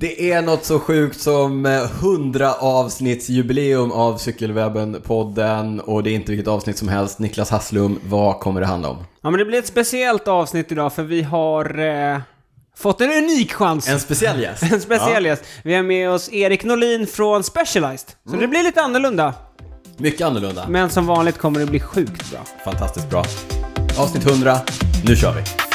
Det är något så sjukt som 100 avsnittsjubileum av Cykelwebben-podden och det är inte vilket avsnitt som helst. Niklas Hasslum, vad kommer det handla om? Ja, men det blir ett speciellt avsnitt idag för vi har eh, fått en unik chans. En speciell gäst. En speciell gäst. Vi har med oss Erik Norlin från Specialized. Så det blir lite annorlunda. Mycket annorlunda. Men som vanligt kommer det bli sjukt bra. Fantastiskt bra. Avsnitt 100, nu kör vi.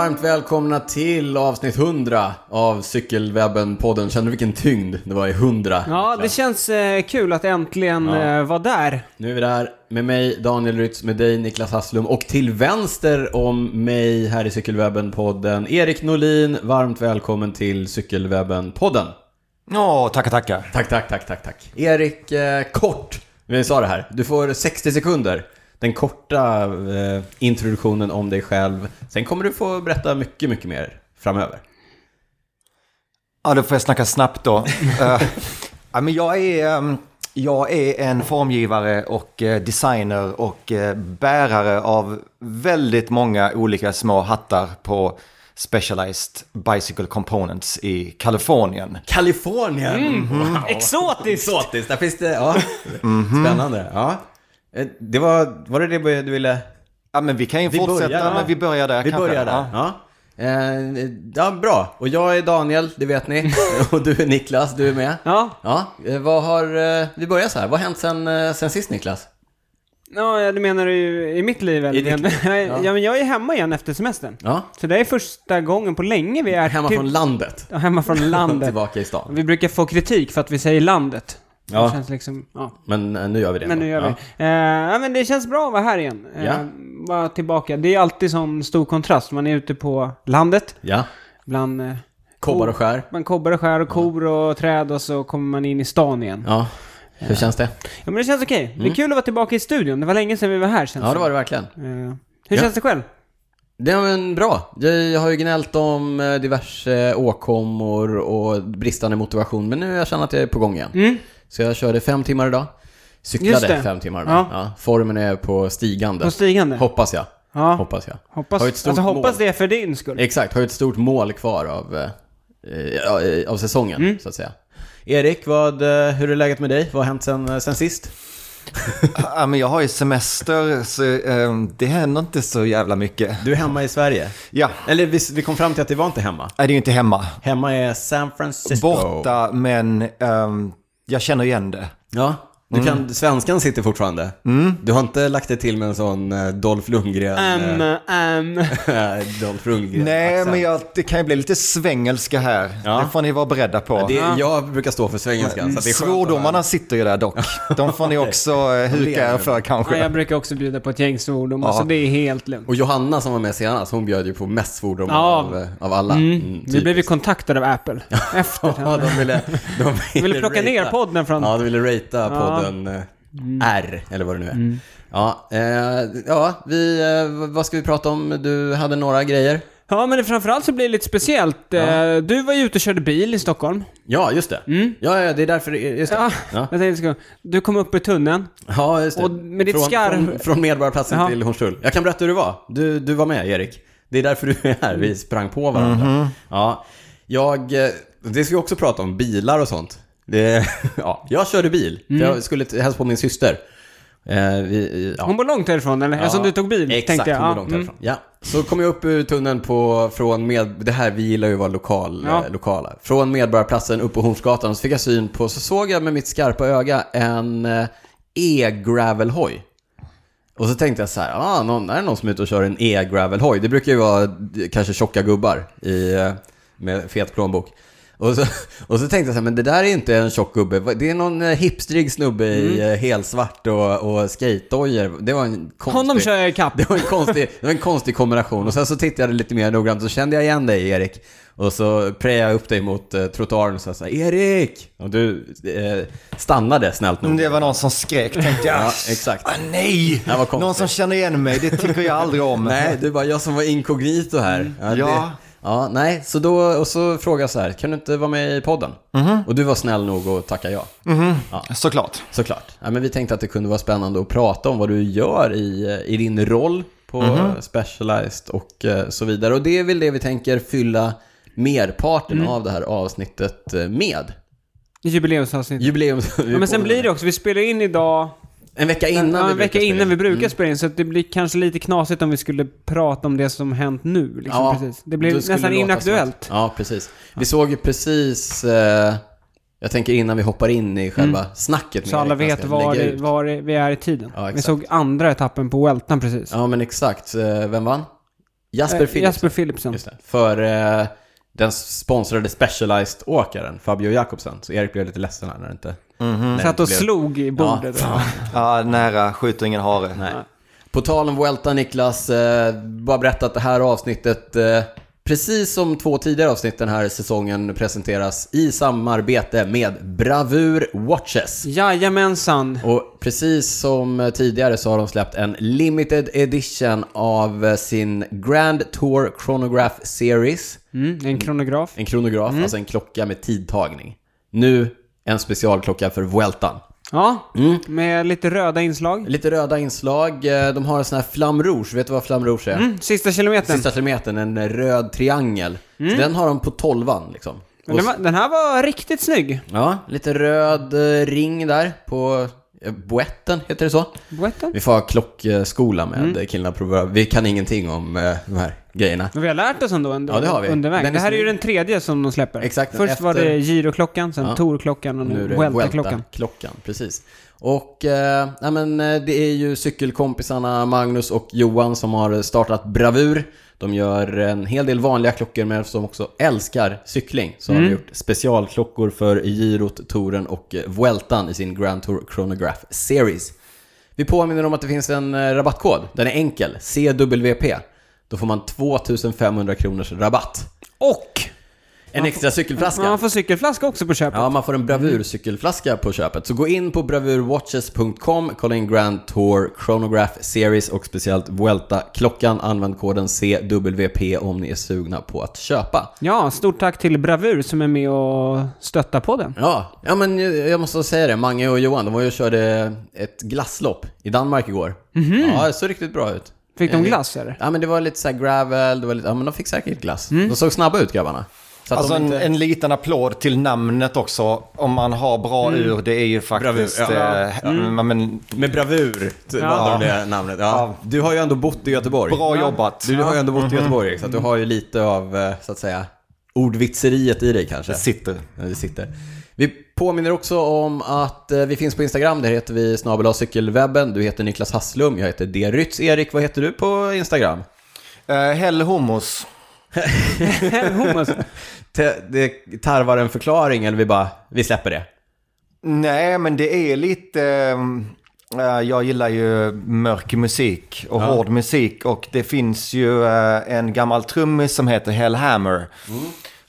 Varmt välkomna till avsnitt 100 av Cykelwebben-podden. Känner du vilken tyngd det var i 100? Ja, det känns eh, kul att äntligen Ja. eh, vara där. Nu är vi där med mig, Daniel Rytz, med dig, Niklas Hasslum och till vänster om mig här i Cykelwebben-podden, Erik Norlin. Varmt välkommen till Cykelwebben-podden. Ja, tackar, tackar. Tack, tack, tack, tack, tack. Erik, eh, kort. Vi sa det här. Du får 60 sekunder. Den korta eh, introduktionen om dig själv. Sen kommer du få berätta mycket, mycket mer framöver. Ja, då får jag snacka snabbt då. Eh, ja, men jag, är, ehm, jag är en formgivare och eh, designer och bärare av väldigt många olika små hattar på Specialized Bicycle Components i Kalifornien. Kalifornien! Wow. Exotiskt! Exotiskt, där finns det, ja. Spännande. Ja. Eh, Det var, var det det du ville? Ja, men vi kan ju Vi fortsätta, börjar men vi börjar där Vi kanske. börjar där. Ja. Ja. Eh, ja, bra. Och jag är Daniel, det vet ni. Och du är Niklas, du är med. Ja, Ja, eh, vad har, vi börjar så här. Vad har hänt sen, sen sist Niklas? ja du menar du i mitt liv eller? I ditt liv, ja. ja. men jag är hemma igen efter semestern. Ja, Så det är första gången på länge vi är hemma till- från landet. Ja, hemma från landet. Tillbaka i stan. Vi brukar få kritik för att vi säger landet. Ja. Det känns liksom, ja. Men eh, nu gör vi det. Men då. nu gör ja. vi. Eh, men det känns bra att vara här igen. Eh, Ja. Vara tillbaka. Det är alltid sån stor kontrast. Man är ute på landet, Ja, bland eh, kobbar och skär. man kobbar och skär och kor och träd och så kommer man in i stan igen. Ja, hur känns det? Ja, men det känns okej. Det är kul att vara tillbaka i studion. Det var länge sedan vi var här känns Mm. Ja, det var det verkligen. Eh, hur känns det själv? Det är men bra. Jag har ju gnällt om eh, diverse åkommor och bristande motivation, men nu jag känner att jag är på gång igen. Mm. Så jag körde fem timmar idag. Cyklade fem timmar idag. Ja. Ja. Formen är på stigande. På stigande? Hoppas jag. ja. Hoppas jag. Hoppas, Har ett stort alltså, hoppas mål. det för din skull. Exakt, har ett stort mål kvar av, eh, eh, av säsongen, Mm. så att säga. Erik, vad, eh, hur är läget med dig? Vad har hänt sen, eh, sen sist? Ja, men jag har ju semester, så ehm, det händer inte så jävla mycket. Du är hemma i Sverige. Ja, Eller vi, vi kom fram till att det var inte hemma. nej, det är ju inte hemma. Hemma är San Francisco. Borta, men ehm, jag känner igen det. Ja, du kan, Mm. svenskan sitter fortfarande. Du har inte lagt det till med en sån eh, Dolph Lundgren... Um, um. eh, Dolph Lundgren Nej, accent. men jag, det kan ju bli lite svengelska här. Ja. Det får ni vara beredda på. Det, jag brukar stå för svengelskan, så att det är skönt att Svordomarna sitter ju där dock. De får ni också eh, huka er för Ja, kanske. jag brukar också bjuda på ett gäng svordomar, Ja. så det är helt lugnt. Och Johanna som var med senast, hon bjöd ju på mest svordomar Ja. av, eh, av alla. Mm. Mm, Vi blev ju kontaktade av Apple efter. Ja, de ville, de ville, De ville plocka ner ratea. podden från... Ja, de ville ratea Ja. Podden eh, R, eller vad det nu är. Mm. Ja, eh, ja vi, eh, vad ska vi prata om? Du hade några grejer. Ja, men det, framförallt så blir det lite speciellt. Ja. Eh, Du var ju ute och körde bil i Stockholm. Ja, just det. Mm. Ja, ja, det är därför, just det. Ja, Ja, jag tänkte, du kom upp i tunneln. ja just det. Och med ditt från, skarv- från, från Medborgarplatsen Ja. till Hornstull. Jag kan berätta hur det var. Du, du var med, Erik. Det är därför du är här. Vi sprang på varandra. Mhm. Ja, jag... eh, Det ska vi också prata om, bilar och sånt. Det, ja, jag körde bil. Mm. Jag skulle hälsa på min syster. Eh, vi, ja. Hon bor långt härifrån, eller? Eftersom du tog bil, Exakt, tänkte jag. hon Ja, bor långt mm. härifrån. Ja. Så kom jag upp ur tunneln på, från med, det här, vi gillar ju att vara lokal, Ja. eh, lokala. Från Medborgarplatsen upp på Hornsgatan så fick jag syn på, så såg jag med mitt skarpa öga en eh, e-gravelhoj. Och så tänkte jag så här, ah, någon, är det någon som är ute och kör en e-gravelhoj? Det brukar ju vara kanske tjocka gubbar i, eh, med fet plånbok. Och så, och så tänkte jag så här, men det där är inte en tjock gubbe. Det är någon eh, hipstrig snubbe i Mm. eh, helsvart och, och skatedojor. Det var en konstig... Honom kör jag ikapp. Det var, en konstig, det var en konstig kombination. Och sen så tittade jag lite mer noggrant och så kände jag igen dig Erik. Och så prejade jag upp dig mot eh, trottoaren och sa så här, Erik! Och du eh, stannade snällt nog. Det var någon som skrek, tänkte jag. Ja, exakt. Ah, nej! Det var konstigt. Någon som känner igen mig, det tycker jag aldrig om. Nej, du bara, jag som var inkognito här. Ja, det, Ja. Ja, nej, så då, och så frågade jag så här, kan du inte vara med i podden? Och du var snäll nog att tacka ja. Såklart. Såklart. Ja, men vi tänkte att det kunde vara spännande att prata om vad du gör i, i din roll på Specialized och eh, så vidare. Och det är väl det vi tänker fylla merparten av det här avsnittet eh, med. Jubileumsavsnitt. Jubileum. Ja, men sen blir det också, vi spelar in idag En vecka innan ja, vi en vecka innan vi brukar Mm. spela in, så att det blir kanske lite knasigt om vi skulle prata om det som hänt nu. Liksom, Ja, precis. Det blir nästan inaktuellt. Ja, precis. Vi såg ju precis, eh, jag tänker innan vi hoppar in i själva snacket Mm. Så alla vet var, det, var det, vi är i tiden. Ja, vi såg andra etappen på Weltan precis. Ja, men exakt. Eh, Vem vann? Jasper Eh, Philipsen. Jasper Philipsen. För eh, den sponsrade Specialized-åkaren, Fabio Jakobsen. Så Erik blev lite ledsen här när det inte... det Satt och blev- slog i bordet. Ja. Ja, nära, skjuter ingen hare. Nej. På tal om Vuelta Niklas, eh, bara berätta att det här avsnittet, eh, precis som två tidigare avsnitt den här säsongen, presenteras i samarbete med Bravur Watches. Jajamensan. Och precis som tidigare så har de släppt en limited edition av eh, sin Grand Tour Chronograph Series. Mm, en kronograf. En kronograf, alltså en klocka med tidtagning. Nu en specialklocka för Vueltan. Ja, Mm. med lite röda inslag. Lite röda inslag, eh, de har en sån här flamme rouge, vet du vad flamme rouge är? Mm, sista kilometern. Sista kilometern, en röd triangel. Så den har de på tolvan liksom. Den, var, den här var riktigt snygg. Ja, lite röd eh, ring där på boetten, heter det så? Boetten. Vi får ha klockskola med killarna på Vi kan ingenting om eh, de här grejerna. Men vi har lärt oss ändå, ändå Ja, det har vi. under vägen. Den är Det här är ju den tredje som de släpper. Exakt, Först efter- var det Giroklockan, sen Ja. Torklockan och Nu nu Vuelta-klockan. Vuelta-klockan, precis. Och eh, ja, men, eh, det är ju cykelkompisarna Magnus och Johan som har startat Bravur. De gör en hel del vanliga klockor men som också älskar cykling. Så har de gjort specialklockor för Girot, Touren och eh, Vueltan i sin Grand Tour Chronograph Series. Vi påminner om att det finns en eh, rabattkod. Den är enkel, CWP. Då får man 2500 kronors rabatt. Och! En extra cykelflaska. Man får cykelflaska också på köpet. Ja, man får en bravurcykelflaska på köpet. Så gå in på bravurwatches.com, kolla in Grand Tour Chronograph Series och speciellt Vuelta-klockan. Använd koden CWP om ni är sugna på att köpa. Ja, stort tack till Bravur som är med och stöttar på den. Ja, ja men jag måste säga det. Mange och Johan, de var ju och körde ett glasslopp i Danmark igår. Ja, det såg riktigt bra ut. Fick de Eh, glass eller? Ja, men det var lite så gravel, det var lite, ja men de fick säkert glass. De såg snabba ut grabbarna. Alltså en, inte... en liten applåd till namnet också. Om man har bra ur, det är ju faktiskt... Bravur, ja. eh, ja, men, Med bravur Ja. valde de det namnet. Ja. Ja. Du har ju ändå bott i Göteborg. bra jobbat. Du har ju ändå bott i Göteborg, så att du har ju lite av, eh, så att säga, ordvitseriet i dig kanske. Det sitter. Ja, det sitter. Vi påminner också om att eh, vi finns på Instagram, där heter vi snabel cykelwebben. Du heter Niklas Hasslum, jag heter D. Rytz. Erik, vad heter du på Instagram? Uh, Hell hummus. Det tarvar en förklaring, eller vi bara, vi släpper det. Nej, men det är lite... ehm, eh, jag gillar ju mörk musik och hård musik. Och det finns ju eh, en gammal trummis som heter Hell Hammer.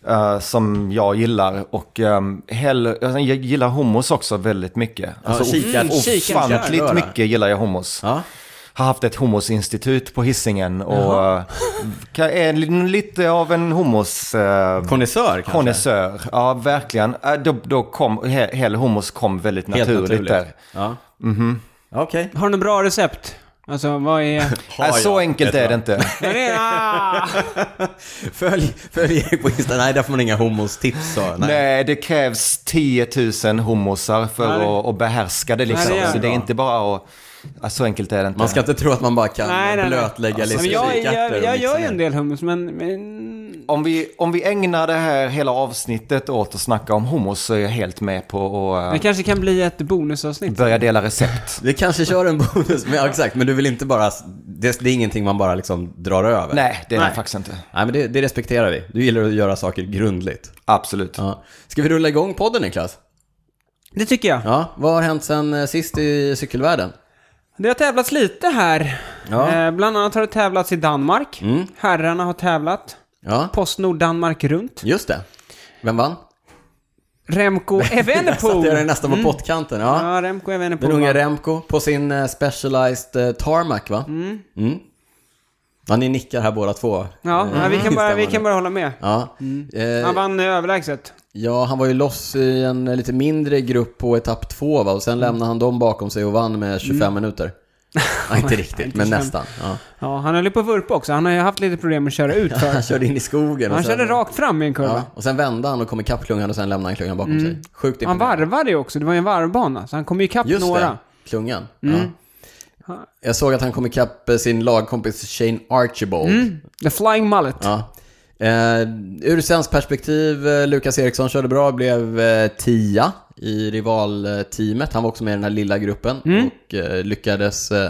eh, som jag gillar. Och um, Hell, alltså, jag gillar hummus också väldigt mycket. Alltså, kikar- of- kikar- ofantligt kikar- mycket gillar jag hummus. Ja. Har haft ett hummusinstitut på Hisingen och eh, ka- är li- lite av en hummus... Uh, Konnässör kanske? Konnässör, ja verkligen. Äh, Då, då kom, he- hel hummus kom väldigt naturligt, naturligt. där. Ja. Okej. Har du något bra recept? Alltså, vad är... Äh, så enkelt är det inte. Följ, följ Erik på Insta. Nej, där får man inga hummus-tips. Så. Nej. Nej, det krävs 10 000 hummusar för Nej, att, att behärska det liksom. Nej, det är så det är bra. inte bara att... Ja, så enkelt är det inte. Man ska inte tro att man bara kan Nej, nej, nej. blötlägga Alltså, lite men jag, jag, jag gör ju en del hummus, men... men... om, vi, om vi ägnar det här hela avsnittet åt att snacka om hummus så är jag helt med på att Det uh, kanske kan bli ett bonusavsnitt. börja dela recept. Vi kanske kör en bonus, men, ja, exakt, men du vill inte bara det, det är ingenting man bara liksom drar över. Nej, det är Nej. det faktiskt inte. Nej, men det, det respekterar vi. Du gillar att göra saker grundligt. Absolut. Ja. Ska vi rulla igång podden Niklas? Det tycker jag. Ja, vad har hänt sen eh, sist i cykelvärlden? Det har tävlats lite här. Ja. Eh, bland annat har det tävlats i Danmark. Mm. Herrarna har tävlat. Ja, Postnord Danmark runt. just det. Vem vann? Remco Jag satt jag Evenepoel. nästan på pottkanten. Ja. Ja, Remco Evenepoel. Den vann. Remco på sin eh, Specialized eh, Tarmac va? Mm. Ja, ni nickar här båda två. Ja, ja, vi, kan bara, vi kan bara hålla med. Ja. Eh, Han vann överlägset. Ja, han var ju loss i en lite mindre grupp på etapp två va? Och sen lämnade han dem bakom sig och vann med 25 minuter. Ja, inte riktigt, Inte men 25. nästan. Ja. Ja, han höll ju på att vurpa också. Han har ju haft lite problem med att köra ut. Han körde in i skogen. och Han sen- körde rakt fram i en kurva. Ja, och sen vände han och kom ikapp klungan och sen lämnade han klungan bakom sig. Sjukt Han varvade ju också. Det var ju en varvbana. Så han kom ju ikapp Just några. det, klungan. Ja. Jag såg att han kom ikapp eh, sin lagkompis Shane Archibald. The Flying Mullet. Ja. Eh, ur svensk perspektiv, eh, Lukas Eriksson körde bra, blev eh, tia i rivalteamet. Han var också med i den här lilla gruppen och eh, lyckades eh,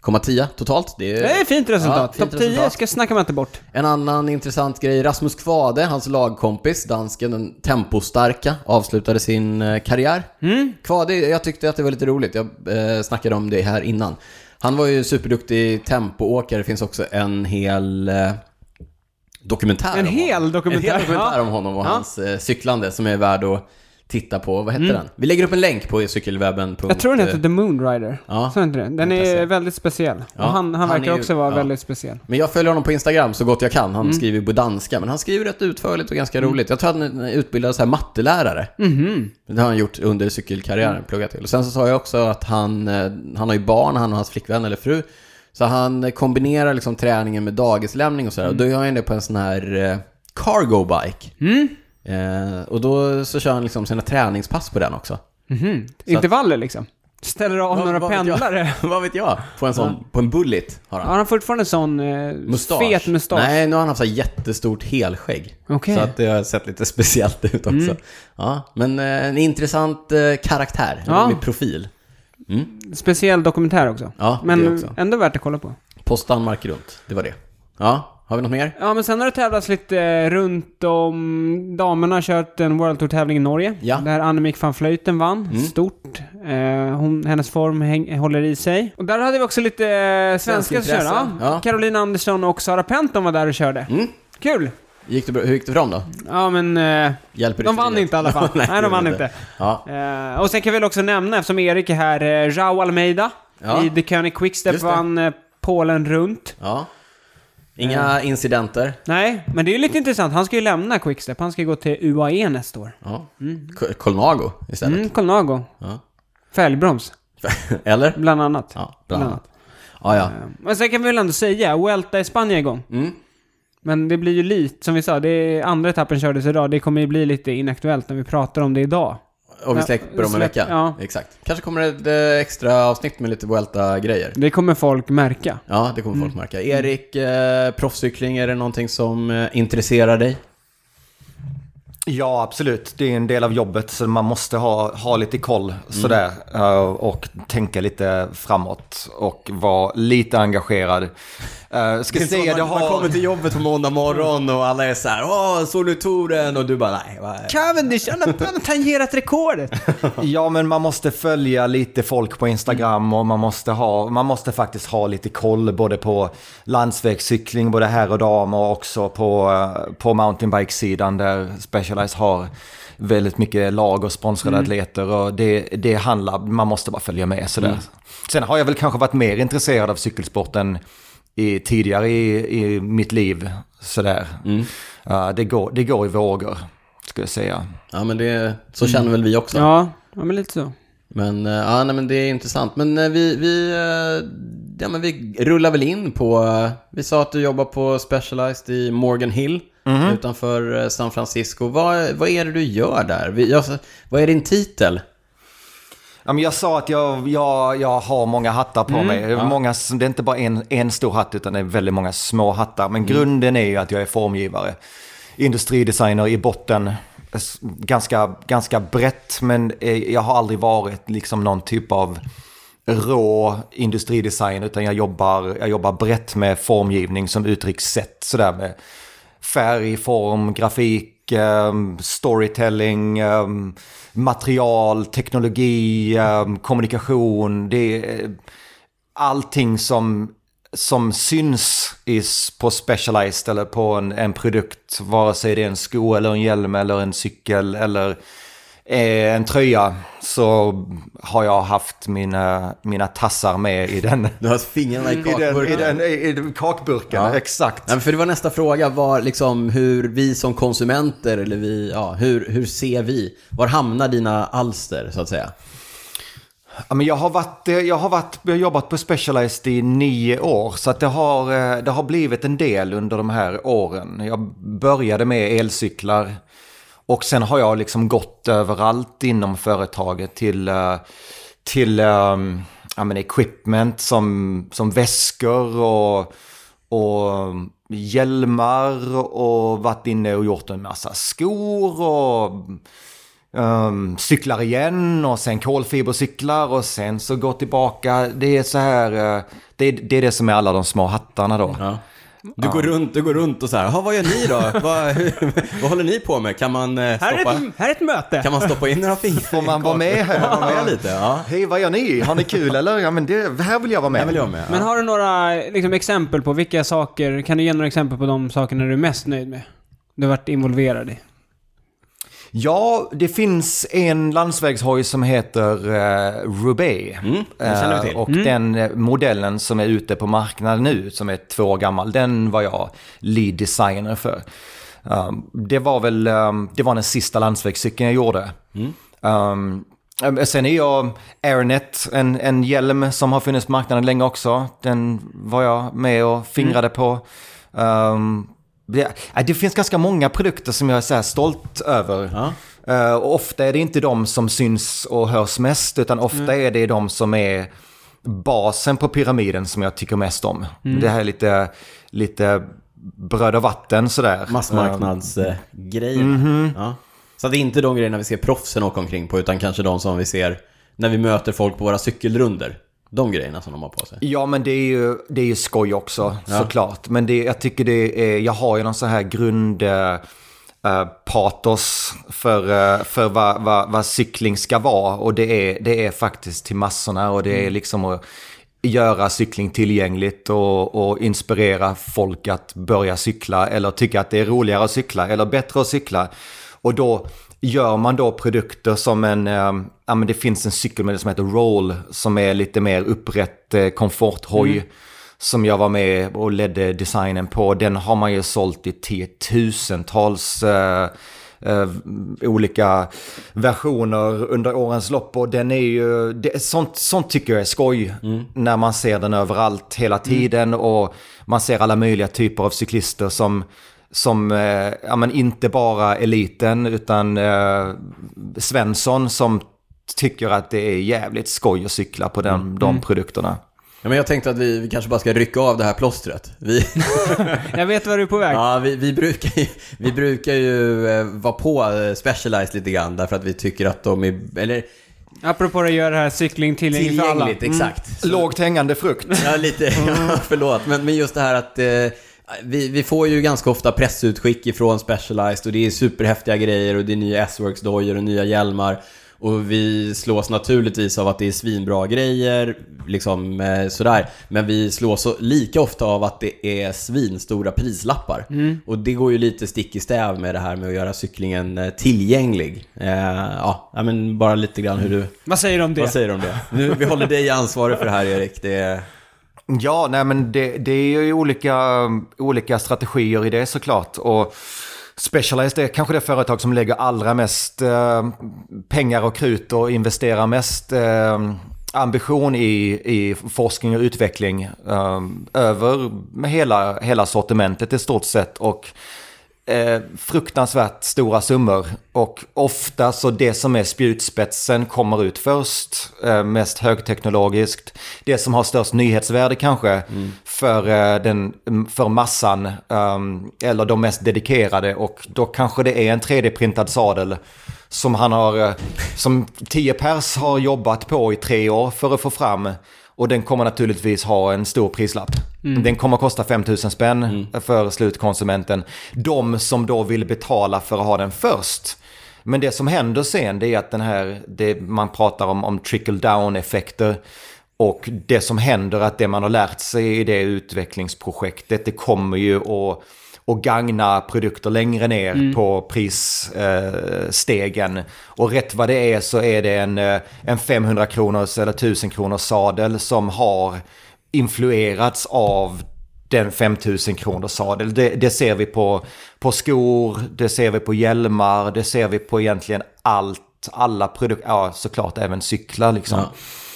komma tia totalt. Det Det är fint resultat. Ja, Topp 10 resultat. ska snacka man inte bort. En annan intressant grej, Rasmus Kvade, hans lagkompis, dansken, den tempostarka, avslutade sin eh, karriär. Kvade, jag tyckte att det var lite roligt, jag eh, snackade om det här innan. Han var ju superduktig tempoåkare, det finns också en hel eh, dokumentär En om hel honom. dokumentär, En hel dokumentär om honom och Ja. Mm. hans eh, cyklande som är värd att titta på. Vad hette den? Vi lägger upp en länk på cykelwebben. Jag tror den heter The Moon Rider. Ja. Så inte det? Den är väldigt speciell. Ja, Och han, han han verkar ju- också vara ja. väldigt speciell. Men jag följer honom på Instagram så gott jag kan. Mm. Han skriver på danska, men han skriver rätt utförligt och ganska roligt. Jag tror att han är utbildad så här mattelärare. Mhm. Det har han gjort under cykelkarriären, pluggat till. Och sen så sa jag också att han, eh, han har ju barn, han och hans flickvän eller fru. Så han kombinerar liksom träningen med dagislämning och sådär. Och då gör han det på en sån här eh, cargo bike. Mm. Eh, och då så kör han liksom sina träningspass på den också. Mhm. Intervaller liksom. Ställer av några vad vet jag? pendlare. Vad vet jag? På en sån, på en bullet har han. Har han fortfarande sån eh, Mustasch. fet mustasch? Nej, nu har han haft så jättestort helskägg. Okej. Så att det har sett lite speciellt ut också. Ja, men eh, en intressant eh, karaktär, en Ja. rolig profil. Speciell dokumentär också. Ja, det Men också. ändå värt att kolla på. Post Danmark runt, det var det. Ja, har vi något mer? Ja, men sen har det tävlats lite eh, runt om. Damerna har kört en World Tour-tävling i Norge. Ja. Mm. Där Annemiek van Vleuten vann. Stort. Eh, hon, hennes form häng, håller i sig. Och där hade vi också lite eh, svenska som körde. Ja. Caroline Andersson och Sara Penton var där och körde. Mm. Kul! Gick det bra? Hur gick det fram då? Ja, men eh, Hjälper de vann inte i alla fall. Nej, det de vann inte. Ja, Eh, och sen kan vi väl också nämna, eftersom Erik är här, eh, Jao Almeida Ja. i The König Quickstep vann eh, Polen runt. ja. Inga incidenter. Nej, men det är ju lite intressant. Han ska ju lämna Quickstep. Han ska ju gå till UAE nästa år. Ja. Ko- Colnago istället. Mm, Colnago. Ja. Fälgbroms, Eller? bland annat. Ja, bland annat. Ja, ja. Eh, Men sen kan vi väl ändå säga, Vuelta i Spanien igång. Mm. Men det blir ju lite, som vi sa, det är andra etappen kördes idag. Det kommer ju bli lite inaktuellt när vi pratar om det idag. Och vi släpper om en vecka. ja. Exakt. Kanske kommer det ett eh, extra avsnitt med lite Vuelta-grejer. Det kommer folk märka. Ja, det kommer Mm. folk märka. Erik, eh, proffscykling, är det någonting som eh, intresserar dig? Ja, absolut. Det är en del av jobbet så man måste ha, ha lite koll sådär. eh, och tänka lite framåt och vara lite engagerad. Uh, ska säga, det man, man har... kommer till jobbet på måndag morgon och alla är så här, åh, såg du touren? Och du bara, nej. Vad är... Cavendish, han har, tangerat rekordet! Ja, men man måste följa lite folk på Instagram och man måste, ha, man måste faktiskt ha lite koll både på landsvägscykling, både här och dam och också på, eh, på mountainbike-sidan där Specialized har väldigt mycket lag och sponsrade atleter och det, det handlar, man måste bara följa med sådär. Sen har jag väl kanske varit mer intresserad av cykelsporten i, tidigare i, i mitt liv sådär. Eh, det, går, det går i vågor, skulle jag säga. Ja, men det, så känner väl vi också. Ja, ja men lite så. Men, eh, ja, nej, men det är intressant. Men eh, vi, vi, eh, ja, men vi rullar väl in på, vi sa att du jobbar på Specialized i Morgan Hill. Utanför eh, San Francisco. Vad, vad är det du gör där? Vi, jag, vad är din titel? Ja, men jag sa att jag, jag, jag har många hattar på mig. ja. Många, det är inte bara en, en stor hatt utan det är väldigt många små hattar. Men grunden är ju att jag är formgivare. Industridesigner i botten. Ganska, ganska brett men eh, jag har aldrig varit liksom någon typ av rå industridesign utan jag jobbar, jag jobbar brett med formgivning som uttryckssätt sådär med färg, form, grafik, um, storytelling, ehm, material, teknologi, ehm, kommunikation. Det är eh, allting som, som syns is på Specialized eller på en, en produkt. Vare sig det är en sko eller en hjälm eller en cykel eller en tröja så har jag haft mina, mina tassar med i den. Du har haft fingrarna i I den, kakburken. i den, i, i den kakburken, Ja. exakt. Nej, för det var nästa fråga, var liksom hur vi som konsumenter, eller vi, ja, hur, hur ser vi? Var hamnar dina alster, så att säga? Ja, men jag, har varit, eh, jag, har varit, jag har jobbat på Specialized i nio år, så att det, har, eh, det har blivit en del under de här åren. Jag började med elcyklar och sen har jag liksom gått överallt inom företaget till, eh, till um, ja, men equipment som, som väskor och, och hjälmar och varit inne och gjort en massa skor och Um, cyklar igen och sen kolfibercyklar och sen så går tillbaka. Det är så här, eh, det, det är det som är alla de små hattarna då. Ja. Du, går runt, du går runt och så här, "Jaha, vad gör ni då? vad, vad håller ni på med? Kan man, eh, Här är, stoppa, ett, här är ett möte. kan man stoppa in några fingrar? Får man vara med här? Ja, med lite, ja. Hej, vad gör ni? Har ni kul eller? Ja, men det, här vill jag vara med. Vill jag med. Men Ja. har du några liksom, exempel på vilka saker, kan du ge några exempel på de sakerna du är mest nöjd med? Du har varit involverad i. Ja, det finns en landsvägshoj som heter uh, Roubaix. Mm. Eh, och den eh, modellen som är ute på marknaden nu, som är två år gammal, den var jag lead designer för. Um, det var väl, um, det var den sista landsvägscykeln jag gjorde. Um, um, sen är jag Airnet, en, en hjälm som har funnits på marknaden länge också. Den var jag med och fingrade på. Um, det, äh, det finns ganska många produkter som jag är så stolt över. Ja. Eh, och ofta är det inte de som syns och hörs mest, utan ofta är det de som är basen på pyramiden som jag tycker mest om. Det här är lite, lite bröd och vatten sådär. Massmarknadsgrejer. Mhm. Ja. Så det är inte de grejerna vi ser proffsen åka omkring på, utan kanske de som vi ser när vi möter folk på våra cykelrunder. De grejerna som de har på sig. Ja, men det är ju, det är ju skoj också, Ja. såklart. Men det, jag tycker det är, jag har ju någon så här grund... eh, patos för, eh, för vad, vad, vad cykling ska vara. Och det är, det är faktiskt till massorna och det är liksom att göra cykling tillgängligt och, och inspirera folk att börja cykla eller tycka att det är roligare att cykla eller bättre att cykla. Och då gör man då produkter som en, eh, ja men det finns en cykelmodell som heter Roll som är lite mer upprätt eh, komforthoj. Som jag var med och ledde designen på. Den har man ju sålt i tiotusentals eh, eh, olika versioner under årens lopp. Och den är ju, det, sånt, sånt tycker jag är skoj. När man ser den överallt hela tiden. Och man ser alla möjliga typer av cyklister som som, eh, ja men inte bara eliten utan eh, Svensson som tycker att det är jävligt skoj att cykla på den, de produkterna. Ja, men jag tänkte att vi, vi kanske bara ska rycka av det här plåstret. Vi, Jag vet var du är på väg. ja, vi, vi, brukar ju, vi brukar ju eh, vara på eh, Specialized lite grann därför att vi tycker att de är, eller Apropå att göra det här cykling tillgängligt för alla. tillgängligt, exakt. Så- Lågt hängande frukt. Ja, lite. Ja, förlåt. Men, men just det här att eh, vi, vi får ju ganska ofta pressutskick ifrån Specialized och det är superhäftiga grejer och det är nya S-Works-dojor och nya hjälmar. Och vi slås naturligtvis av att det är svinbra grejer, liksom eh, sådär. Men vi slås lika ofta av att det är svinstora prislappar. Och det går ju lite stick i stäv med det här med att göra cyklingen eh, tillgänglig. Eh, ja, men bara lite grann hur du... Vad säger du om det? Vad säger du om det? Nu, vi håller dig ansvarig för det här Erik. Det är... Ja, nej men det, det är ju olika, olika strategier i det såklart. Och Specialized är kanske det företag som lägger allra mest eh, pengar och krut och investerar mest eh, ambition i, i forskning och utveckling eh, över med hela, hela sortimentet i stort sett. Och eh, fruktansvärt stora summor. Och ofta så det som är spjutspetsen kommer ut först. Eh, mest högteknologiskt. Det som har störst nyhetsvärde kanske för, eh, den, för massan. ehm, eller de mest dedikerade. Och då kanske det är en 3D-printad sadel som han har, eh, som 10 pers har jobbat på i tre år för att få fram. Och den kommer naturligtvis ha en stor prislapp. Den kommer kosta 5000 spänn för slutkonsumenten. De som då vill betala för att ha den först. Men det som händer sen det är att den här, det, man pratar om, om trickle down effekter. Och det som händer att det man har lärt sig i det utvecklingsprojektet det kommer ju att, att gagna produkter längre ner på prisstegen. och rätt vad det är så är det en, eh, en 500 kronors eller 1000 kronors sadel som har influerats av den 5000 kronors sadel. Det, det ser vi på, på skor, det ser vi på hjälmar, det ser vi på egentligen allt. Alla produkter, ja såklart även cyklar liksom. Ja.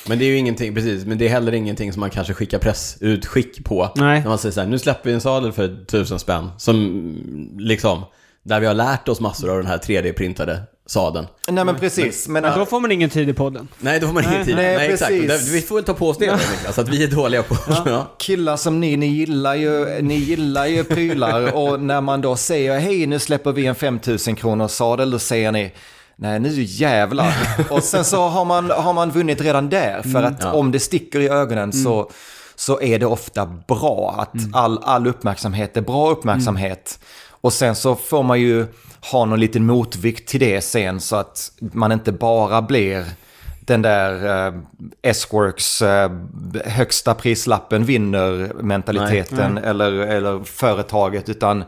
Men det är ju ingenting, precis, men det är heller ingenting som man kanske skickar pressutskick på. Nej. När man säger så här, nu släpper vi en sadel för tusen spänn. Som liksom, där vi har lärt oss massor av den här 3D-printade sadeln. Nej men precis. Men, Då får man ingen tid i podden. Nej, då får man ingen tid. Nej, Nej, exakt. precis. Vi får väl ta på oss det då, Niklas, att vi är dåliga på... Ja. killar som ni, ni gillar ju, ni gillar ju prylar och när man då säger hej nu släpper vi en 5000 kronors sadel då säger ni Nej nu jävlar. Och sen så har man, har man vunnit redan där för att ja. om det sticker i ögonen så, så är det ofta bra. Att all, all uppmärksamhet är bra uppmärksamhet. Och sen så får man ju ha någon liten motvikt till det sen så att man inte bara blir den där eh, S-Works eh, högsta prislappen vinner mentaliteten eller, eller företaget utan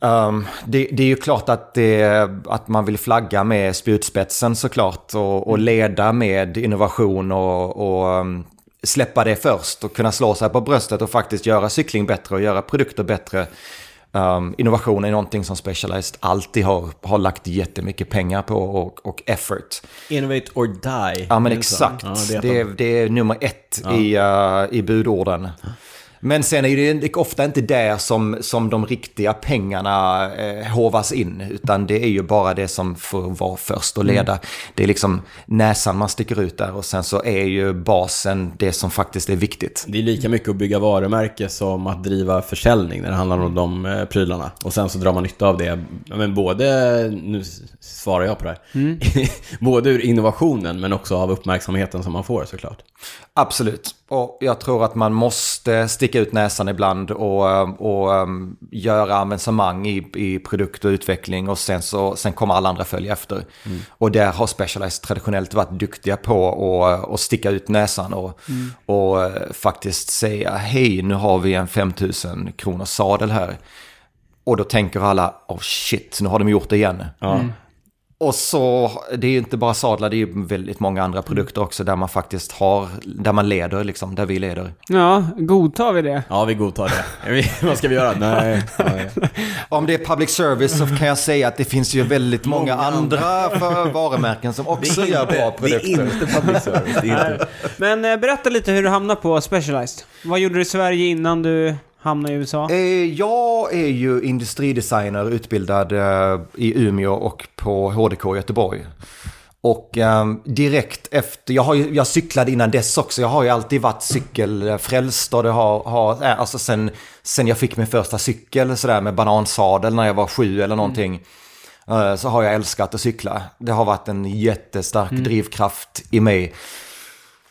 ehm, det, det är ju klart att, det, att man vill flagga med spjutspetsen såklart och, och leda med innovation och, och ehm, släppa det först och kunna slå sig på bröstet och faktiskt göra cykling bättre och göra produkter bättre. Um, innovation är någonting som Specialized alltid har, har lagt jättemycket pengar på och, och effort. Innovate or die. Ja men det exakt. Ja, det, det är är, det är nummer ett i, uh, i budorden. Men sen är det ofta inte där som, som de riktiga pengarna eh, hovas in. Utan det är ju bara det som får vara först och leda. Det är liksom näsan man sticker ut där och sen så är ju basen det som faktiskt är viktigt. Det är lika mycket att bygga varumärke som att driva försäljning när det handlar om de eh, prylarna. Och sen så drar man nytta av det. Men både, nu svarar jag på det här, både ur innovationen men också av uppmärksamheten som man får såklart. Absolut. Och jag tror att man måste sticka ut näsan ibland och, och um, göra avancemang i, i produkt och utveckling och sen, så, sen kommer alla andra följa efter. Och där har Specialized traditionellt varit duktiga på att, att sticka ut näsan och, och eh, faktiskt säga hej nu har vi en 5000 kronors sadel här. Och då tänker alla, oh shit, nu har de gjort det igen. Ja. Och så, det är ju inte bara sadlar, det är ju väldigt många andra produkter också där man faktiskt har, där man leder liksom, där vi leder. Ja, godtar vi det? Ja, vi godtar det. Vad ska vi göra? Nej. nej. Om det är public service så kan jag säga att det finns ju väldigt många, andra för varumärken som också gör bra det är produkter. inte public service. Inte. Men eh, berätta lite hur du hamnade på Specialized. Vad gjorde du i Sverige innan du hamnade i USA? Eh, Jag är ju industridesigner utbildad eh, i Umeå och på HDK i Göteborg. Och eh, direkt efter, jag, har ju, jag cyklade innan dess också, jag har ju alltid varit cykelfrälst och det har, har eh, alltså sen, sen jag fick min första cykel sådär med banansadel när jag var sju eller någonting. eh, Så har jag älskat att cykla. Det har varit en jättestark drivkraft i mig.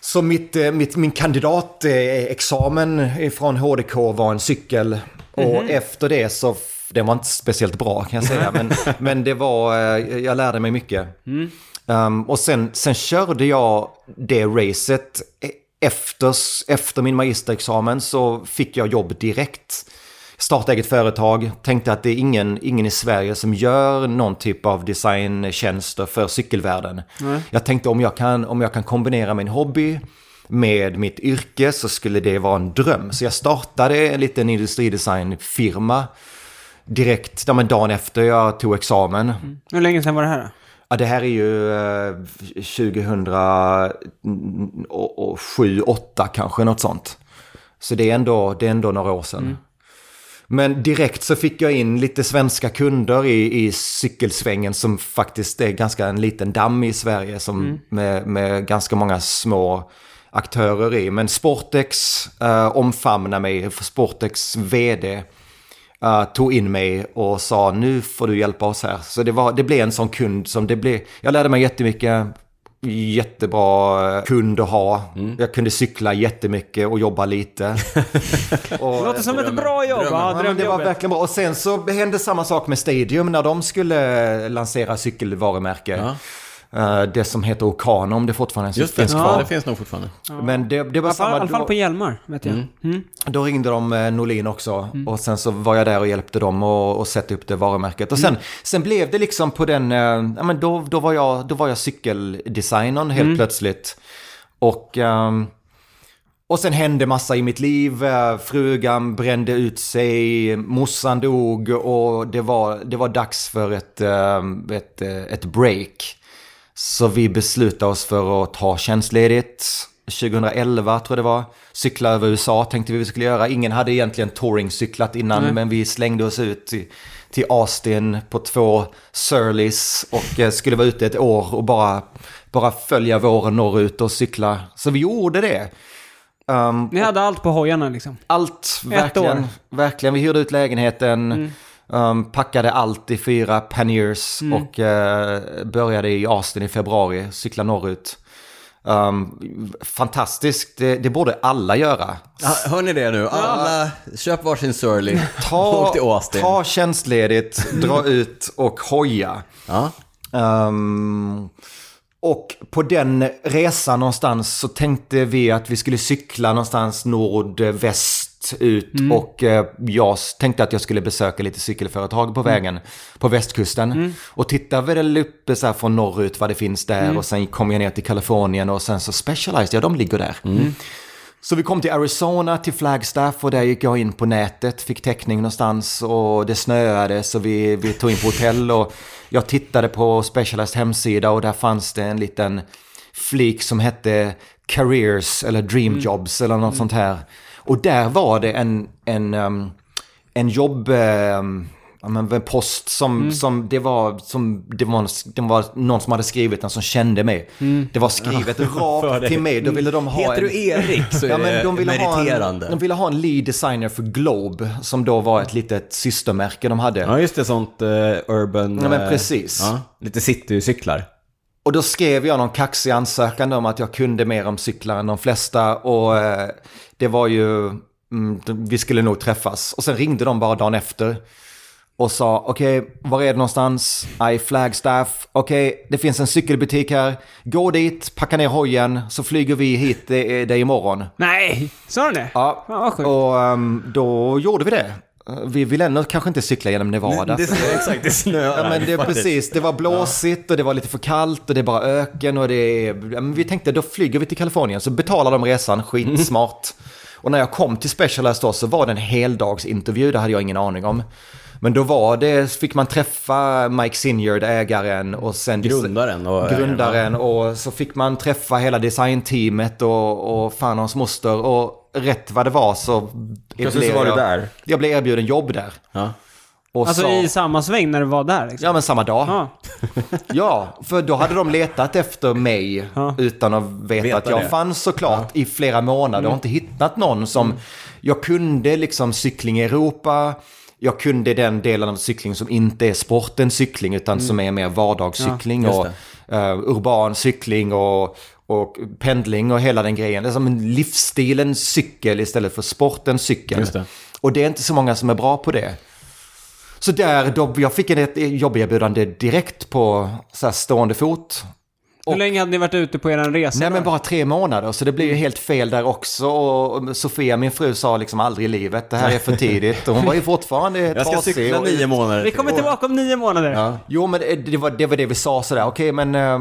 Så mitt, eh, mitt, min kandidatexamen från HDK var en cykel. Och efter det så, det var inte speciellt bra kan jag säga, men, men det var, eh, jag lärde mig mycket. Um, och sen, sen körde jag det racet. E- Efter, efter min magisterexamen så fick jag jobb direkt. Starta eget företag, tänkte att det är ingen, ingen i Sverige som gör någon typ av designtjänster för cykelvärlden. Jag tänkte om jag, kan, om jag kan kombinera min hobby med mitt yrke så skulle det vara en dröm. Så jag startade en liten industridesignfirma direkt, ja, men dagen efter jag tog examen. Hur länge sedan var det här då? Ja, det här är ju eh, 2007, 2008 kanske, något sånt. Så det är ändå, det är ändå några år sedan. Men direkt så fick jag in lite svenska kunder i, i cykelsvängen som faktiskt är ganska en liten damm i Sverige som med, med ganska många små aktörer i. Men Sportex eh, omfamnar mig, Sportex vd eh, tog in mig och sa nu får du hjälpa oss här. Så det, var, det blev en sån kund som det blev. Jag lärde mig jättemycket. Jättebra eh, kund att ha. Jag kunde cykla jättemycket och jobba lite. och, Det låter som ett bra jobb. drömmen. Ja, Ja, men det var verkligen bra. Och sen så hände samma sak med Stadium när de skulle lansera cykelvarumärke. Ja. Eh, det som heter Okano, om det fortfarande Just det, finns ja. kvar. det finns nog fortfarande. Men det, det I var i samma... alla fall på hjälmar, vet jag. Mm. då ringde de eh, Norlin också. Och sen så var jag där och hjälpte dem och, och sätta upp det varumärket. Och sen, sen blev det liksom på den... eh, Ja, men då, då, var jag, då var jag cykeldesignern helt plötsligt. Och... ehm, och sen hände massa i mitt liv. Frugan brände ut sig, morsan dog och det var, det var dags för ett, eh, ett, ett break. Så vi beslutade oss för att ta tjänstledigt. 2011 tror jag det var. Cykla över USA tänkte vi vi skulle göra. Ingen hade egentligen touringcyklat innan Nej. men vi slängde oss ut till, till Austin på två Surleys och eh, skulle vara ute ett år och bara, bara följa våren norrut och cykla. Så vi gjorde det. Um, Ni hade allt på hojarna liksom. allt, verkligen. Verkligen, vi hyrde ut lägenheten, um, packade allt i fyra panniers och eh, började i Austin i februari, cykla norrut. Um, fantastiskt, det, det borde alla göra. Ja, hör ni det nu? Alla, köp varsin Surly. Ta, ta tjänstledigt, dra ut och hoja. Ja. Ehm, och på den resan någonstans så tänkte vi att vi skulle cykla någonstans nordväst ut. Och eh, jag tänkte att jag skulle besöka lite cykelföretag på vägen på västkusten. Och titta väl uppe så här från norrut vad det finns där. Och sen kom jag ner till Kalifornien och sen så Specialized, ja de ligger där. Så vi kom till Arizona, till Flagstaff och där gick jag in på nätet, fick täckning någonstans och det snöade så vi, vi tog in på hotell och jag tittade på Specialized hemsida och där fanns det en liten flik som hette Careers eller Dream Jobs eller något sånt här. Och där var det en, en, um, en jobb... um, Ja, men en post som, som det var, som det var, det var någon som hade skrivit den som kände mig. Det var skrivet rakt till mig. Då ville de ha Heter en... du Erik så är Ja, men de ville, ha meriterande. en, de ville ha en lead designer för Globe, som då var ett litet systermärke de hade. Ja, just det. Sånt eh, urban... Ja, men eh, precis. Ja, lite citycyklar. Och då skrev jag någon kaxig ansökan om att jag kunde mer om cyklar än de flesta. Och eh, det var ju, mm, vi skulle nog träffas. Och sen ringde de bara dagen efter. Och sa, okej, var är det någonstans? I Flagstaff. Okej, det finns en cykelbutik här. Gå dit, packa ner hojen, så flyger vi hit dig dig imorgon. Nej, sa du det? Ja, Fan, och ehm, då gjorde vi det. Vi vill ändå kanske inte cykla genom Nevada. Det, för- exakt, det snöar. Ja men det precis, det var blåsigt och det var lite för kallt och det är bara öken och det är... Vi tänkte då flyger vi till Kalifornien så betalar de resan, skitsmart. Och när jag kom till Specialized då så var det en heldagsintervju, det hade jag ingen aning om. Men då var det, fick man träffa Mike Sinyard, ägaren och sen... Grundaren och Grundaren och så fick man träffa hela designteamet och, och fan och hans moster och rätt vad det var så... Plötsligt så var du jag- där. Jag blev erbjuden jobb där. Ja. Och Alltså sa, i samma sväng när du var där liksom? Ja men samma dag. Ja. Ja, för då hade de letat efter mig Ja. utan att veta, Veta att jag det. fanns såklart i flera månader. Jag har inte hittat någon som... Jag kunde liksom cykling i Europa. Jag kunde den delen av cykling som inte är sporten cykling utan som är mer vardagscykling och eh, urban cykling och, och pendling och hela den grejen. Det är som en livsstilen cykel istället för sportens cykel. Just det. Och det är inte så många som är bra på det. Så där, då, jag fick ett jobberbjudande direkt på så här stående fot. Hur Och- länge hade ni varit ute på er resa? Nej då? men bara tre månader, så det blir ju helt fel där också. Och Sofia, min fru, sa liksom aldrig i livet, det här är för tidigt. Och hon var ju fortfarande Jag ska trasig cykla och- nio månader. Vi kommer tillbaka om nio månader. Ja. Jo men det, det, var, det var det vi sa sådär, okej men eh,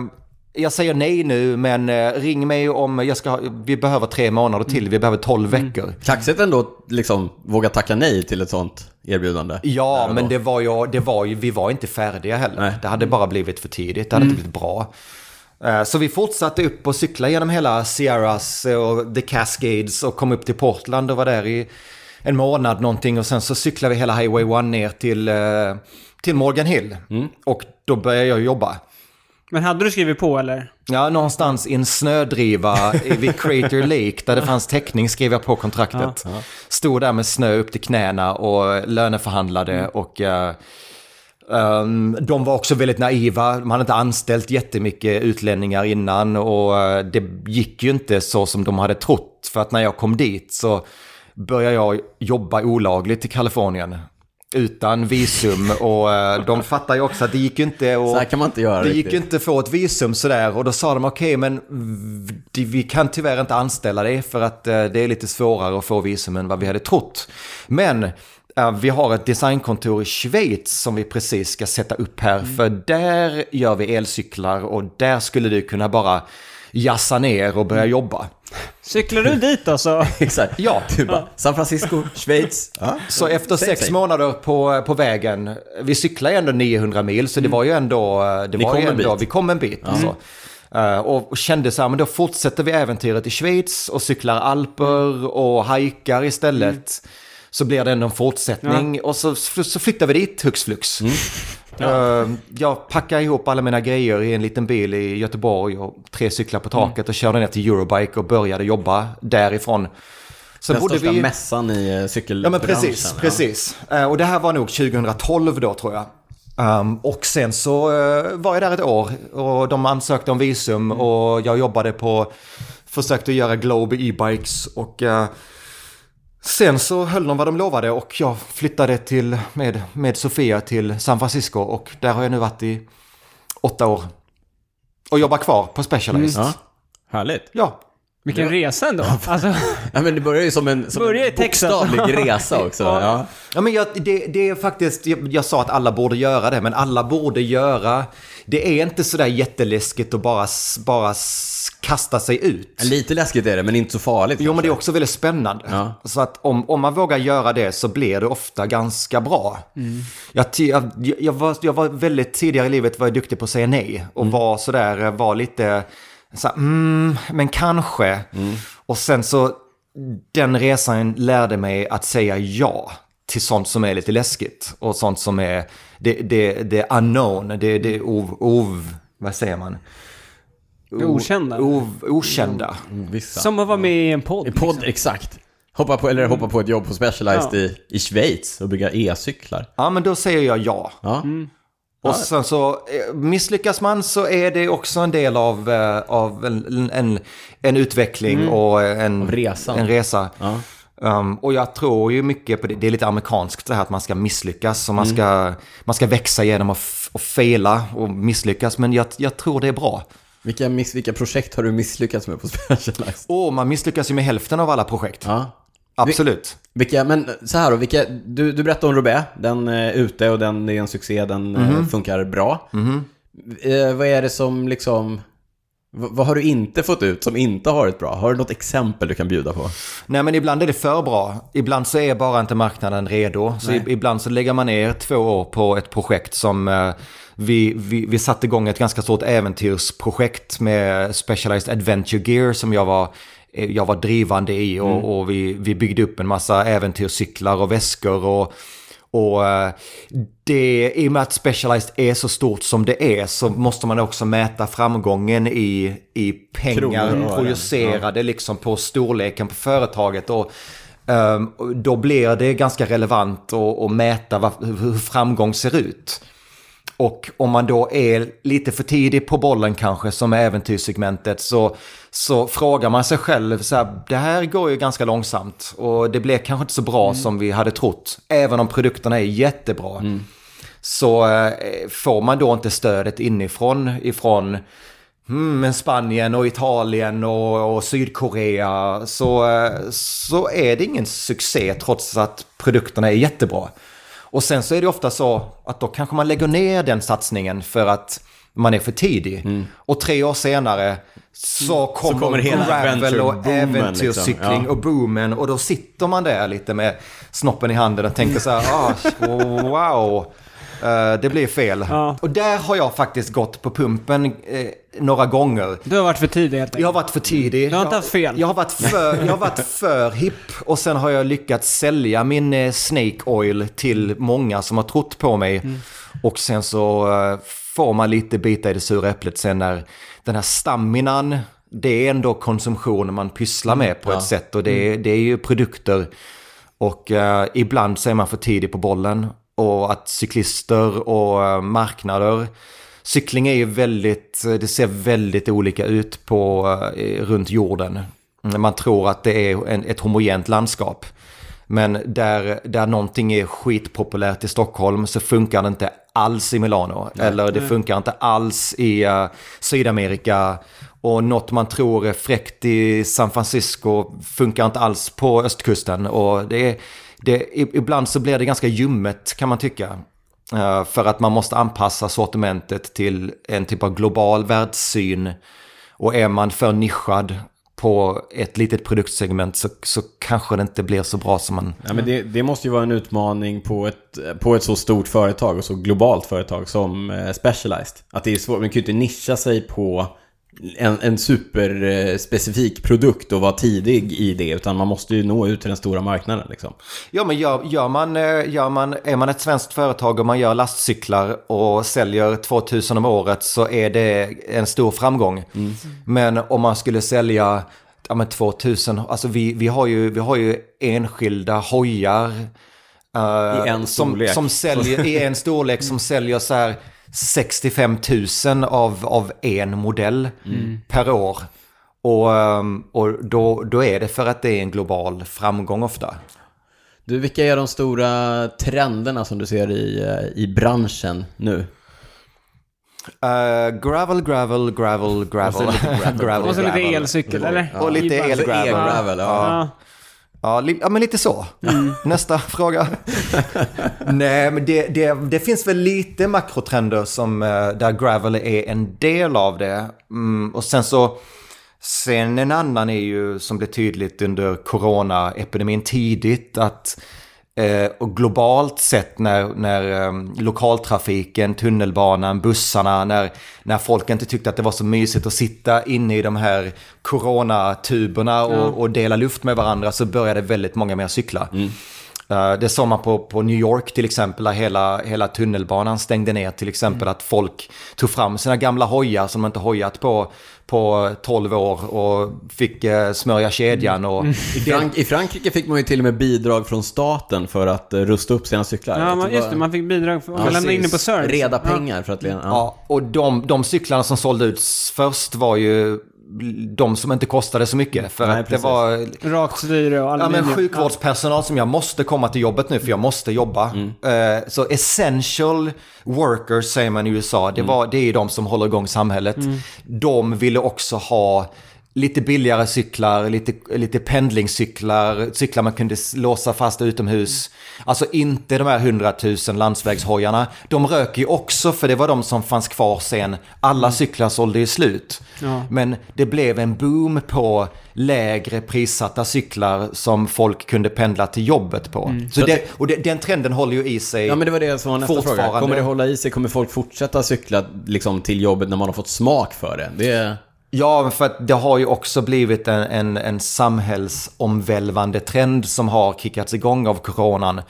jag säger nej nu men eh, ring mig om, jag ska, ha- vi behöver tre månader till, vi behöver tolv veckor. Kaxigt ändå liksom våga tacka nej till ett sånt erbjudande. Ja, men det var, ju, det var ju, vi var inte färdiga heller. Nej. Det hade bara blivit för tidigt, det hade inte blivit bra. Eh, Så vi fortsatte upp och cykla genom hela Sierras och The Cascades och kom upp till Portland och var där i en månad någonting och sen så cyklade vi hela Highway 1 ner till, eh, till Morgan Hill. Och då började jag jobba. Men hade du skrivit på eller? Ja, någonstans i en snödriva vid Crater Lake där det fanns täckning skrev jag på kontraktet. Stod där med snö upp till knäna och löneförhandlade och eh, ehm, de var också väldigt naiva. De hade inte anställt jättemycket utlänningar innan och eh, det gick ju inte så som de hade trott. För att när jag kom dit så började jag jobba olagligt i Kalifornien. Utan visum och eh, de fattar ju också att det gick inte att... Så här kan man inte göra Det gick riktigt. inte att få ett visum sådär och då sa de okej men v- vi kan tyvärr inte anställa dig för att eh, det är lite svårare att få visum än vad vi hade trott. Men eh, vi har ett designkontor i Schweiz som vi precis ska sätta upp här för där gör vi elcyklar och där skulle du kunna bara jassa ner och börja jobba. Cyklar du dit då så? Exakt. Ja. Du bara, San Francisco, Schweiz. Ja. Så efter Säg, sex säg. månader på, på vägen, vi cyklade ju ändå 900 mil så det var ju ändå, det Ni var kom ju en ändå, bit. vi kom en bit. Alltså. Eh, och kände så här, men då fortsätter vi äventyret i Schweiz och cyklar alper och hajkar istället. Så blir det ändå en fortsättning och så, så flyttar vi dit hux flux. Eh, jag packade ihop alla mina grejer i en liten bil i Göteborg och tre cyklar på taket och körde ner till Eurobike och började jobba därifrån. Så Den största vi... mässan i eh, Ja cykelbranschen. men precis, ja. precis. Eh, och det här var nog 2012 då tror jag. Um, och sen så eh, var jag där ett år och de ansökte om visum och jag jobbade på, försökte göra Globe e-bikes och eh, sen så höll de vad de lovade och jag flyttade till, med, med Sofia till San Francisco och där har jag nu varit i åtta år. Och jobbar kvar på Specialized. Ja. Härligt. Ja. Vilken resa ändå. Alltså, Ja, men det börjar ju som en, som Börjar en bokstavlig resa också. Ja. Ja. Ja, men jag, det, det är faktiskt, jag, jag sa att alla borde göra det, men alla borde göra, det är inte sådär jätteläskigt att bara, bara kasta sig ut. Lite läskigt är det, men inte så farligt. Jo, men kanske. det är också väldigt spännande. Ja. Så att om, om man vågar göra det så blir det ofta ganska bra. Jag, ti- jag, jag, var, jag var väldigt tidigare i livet var jag duktig på att säga nej. Och var sådär, var lite så här, mm, men kanske. Och sen så, den resan lärde mig att säga ja till sånt som är lite läskigt. Och sånt som är det, det, det unknown, det, det ov, ov, vad säger man? Det okända. Ov, okända. Vissa. som att vara med i en podd. I podd, exakt. Hoppa på, eller hoppa på ett jobb på Specialized Ja. i, i Schweiz och bygga e-cyklar. Ja, men då säger jag ja. Ja. Och sen så eh, misslyckas man så är det också en del av, eh, av en, en, en utveckling och en, Av resan. en resa. Ja. Um, och jag tror ju mycket på det, det är lite amerikanskt det här att man ska misslyckas och man ska, man ska växa genom att, att fejla och misslyckas. Men jag, jag tror det är bra. Vilka, miss, vilka projekt har du misslyckats med på Specialized? Och man misslyckas ju med hälften av alla projekt. Ja. Absolut. Vilka, men så här då, vilka, du, du berättade om Roubaix, den är ute och den är en succé, den eh, funkar bra. Eh, vad är det som liksom, vad, har du inte fått ut som inte har varit bra? Har du något exempel du kan bjuda på? Nej men ibland är det för bra. Ibland så är bara inte marknaden redo. Så Nej. ibland så lägger man ner två år på ett projekt som eh, vi, vi, vi satte igång ett ganska stort äventyrsprojekt med Specialized Adventure Gear som jag var, eh, jag var drivande i och, och vi, vi byggde upp en massa äventyrscyklar och väskor och och eh, det, i och med att Specialized är så stort som det är så måste man också mäta framgången i, i pengar Kronor projicerade liksom på storleken på företaget. Och, och då blir det ganska relevant att, att mäta vad, hur framgång ser ut. Och om man då är lite för tidig på bollen kanske som är äventyrssegmentet så, så frågar man sig själv så här, det här går ju ganska långsamt och det blev kanske inte så bra som vi hade trott. Även om produkterna är jättebra. Så eh, får man då inte stödet inifrån, ifrån mm, Spanien och Italien och, och Sydkorea så, eh, så är det ingen succé trots att produkterna är jättebra. Och sen så är det ofta så att då kanske man lägger ner den satsningen för att man är för tidig. Och tre år senare så kommer, kommer hela gravel och äventyrscykling liksom. Ja. och boomen och då sitter man där lite med snoppen i handen och tänker så här, ah, wow, eh, det blir fel. Ja. Och där har jag faktiskt gått på pumpen eh, några gånger. Du har varit för tidig helt Jag enkelt. har varit för tidig. Du har inte Jag- haft fel. Jag har varit för, jag har varit för hipp och sen har jag lyckats sälja min eh, Snake Oil till många som har trott på mig. Mm. Och sen så eh, får man lite bita i det sura äpplet sen när den här staminan, det är ändå konsumtion man pysslar med på ja. ett sätt och det är, det är ju produkter. Och eh, ibland så är man för tidig på bollen och att cyklister och eh, marknader Cykling är ju väldigt, det ser väldigt olika ut på, eh, runt jorden. Man tror att det är en, ett homogent landskap. Men där, där någonting är skitpopulärt i Stockholm så funkar det inte alls i Milano. Eller det funkar inte alls i uh, Sydamerika. Och något man tror är fräckt i San Francisco funkar inte alls på östkusten. Och det är, det, ibland så blir det ganska ljummet kan man tycka. Eh, för att man måste anpassa sortimentet till en typ av global världssyn. Och är man för nischad på ett litet produktsegment så, så kanske det inte blir så bra som man... Ja, men det, det måste ju vara en utmaning på ett, på ett så stort företag och så globalt företag som eh, Specialized. Att det är svårt, man kan ju inte nischa sig på en, en superspecifik produkt och vara tidig i det. Utan man måste ju nå ut till den stora marknaden liksom. Ja, men gör, gör, man, eh, gör man, är man ett svenskt företag och man gör lastcyklar och säljer 2000 om året så är det en stor framgång. Mm. Men om man skulle sälja ja, men 2000, alltså vi, vi, har ju, vi har ju enskilda hojar. Uh, I en storlek. Som, som säljer, I en storlek som säljer så här 65 000 av, av en modell mm. per år. Och, ehm, och då, då är det för att det är en global framgång ofta. Du, vilka är de stora trenderna som du ser i, eh, i branschen nu? Uh, gravel, gravel, gravel, gravel. Och så lite, gravel. och så lite elcykel, eller? Och lite elgravel. El ja. Ja. Li ja, men lite så. Mm. Nästa fråga. Nej, men det, det, det, finns väl lite makrotrender som, eh, där gravel är en del av det. Mm, och sen så, sen en annan är ju som blev tydligt under coronaepidemin tidigt att och globalt sett när, när um, lokaltrafiken, tunnelbanan, bussarna, när, när folk inte tyckte att det var så mysigt att sitta inne i de här coronatuberna och, och dela luft med varandra så började väldigt många mer cykla. Mm. Uh, det såg man på, på New York till exempel, där hela, hela tunnelbanan stängde ner till exempel. Mm. Att folk tog fram sina gamla hojar som de inte hojat på, på 12 år och fick uh, smörja kedjan. Och mm. I, Frank I, Frankrike fick man ju till och med bidrag från staten för att uh, rusta upp sina cyklar. Ja, man, just det. Man fick bidrag för att ja, lämna in det på service. Reda pengar ja. för att... Ja. ja, och de, de cyklarna som sålde ut först var ju de som inte kostade så mycket. För Nej, att det var... Rakt styre och aluminium. Ja, men sjukvårdspersonal som jag måste komma till jobbet nu för jag måste jobba. Mm. Uh, så essential workers säger man i USA. Det, mm. var, det är de som håller igång samhället. Mm. De ville också ha lite billigare cyklar, lite, lite pendlingscyklar, cyklar man kunde låsa fast utomhus. Alltså inte de här hundratusen landsvägshojarna. De röker ju också för det var de som fanns kvar sen. Alla mm. cyklar sålde ju slut. Ja. Men det blev en boom på lägre prissatta cyklar som folk kunde pendla till jobbet på. Mm. Så det, och det, den trenden håller ju i sig Ja men det var det som var nästa fråga. Kommer det hålla i sig? Kommer folk fortsätta cykla liksom, till jobbet när man har fått smak för det? det... Ja, för att det har ju också blivit en, en, en samhällsomvälvande trend som har kickats igång av coronan.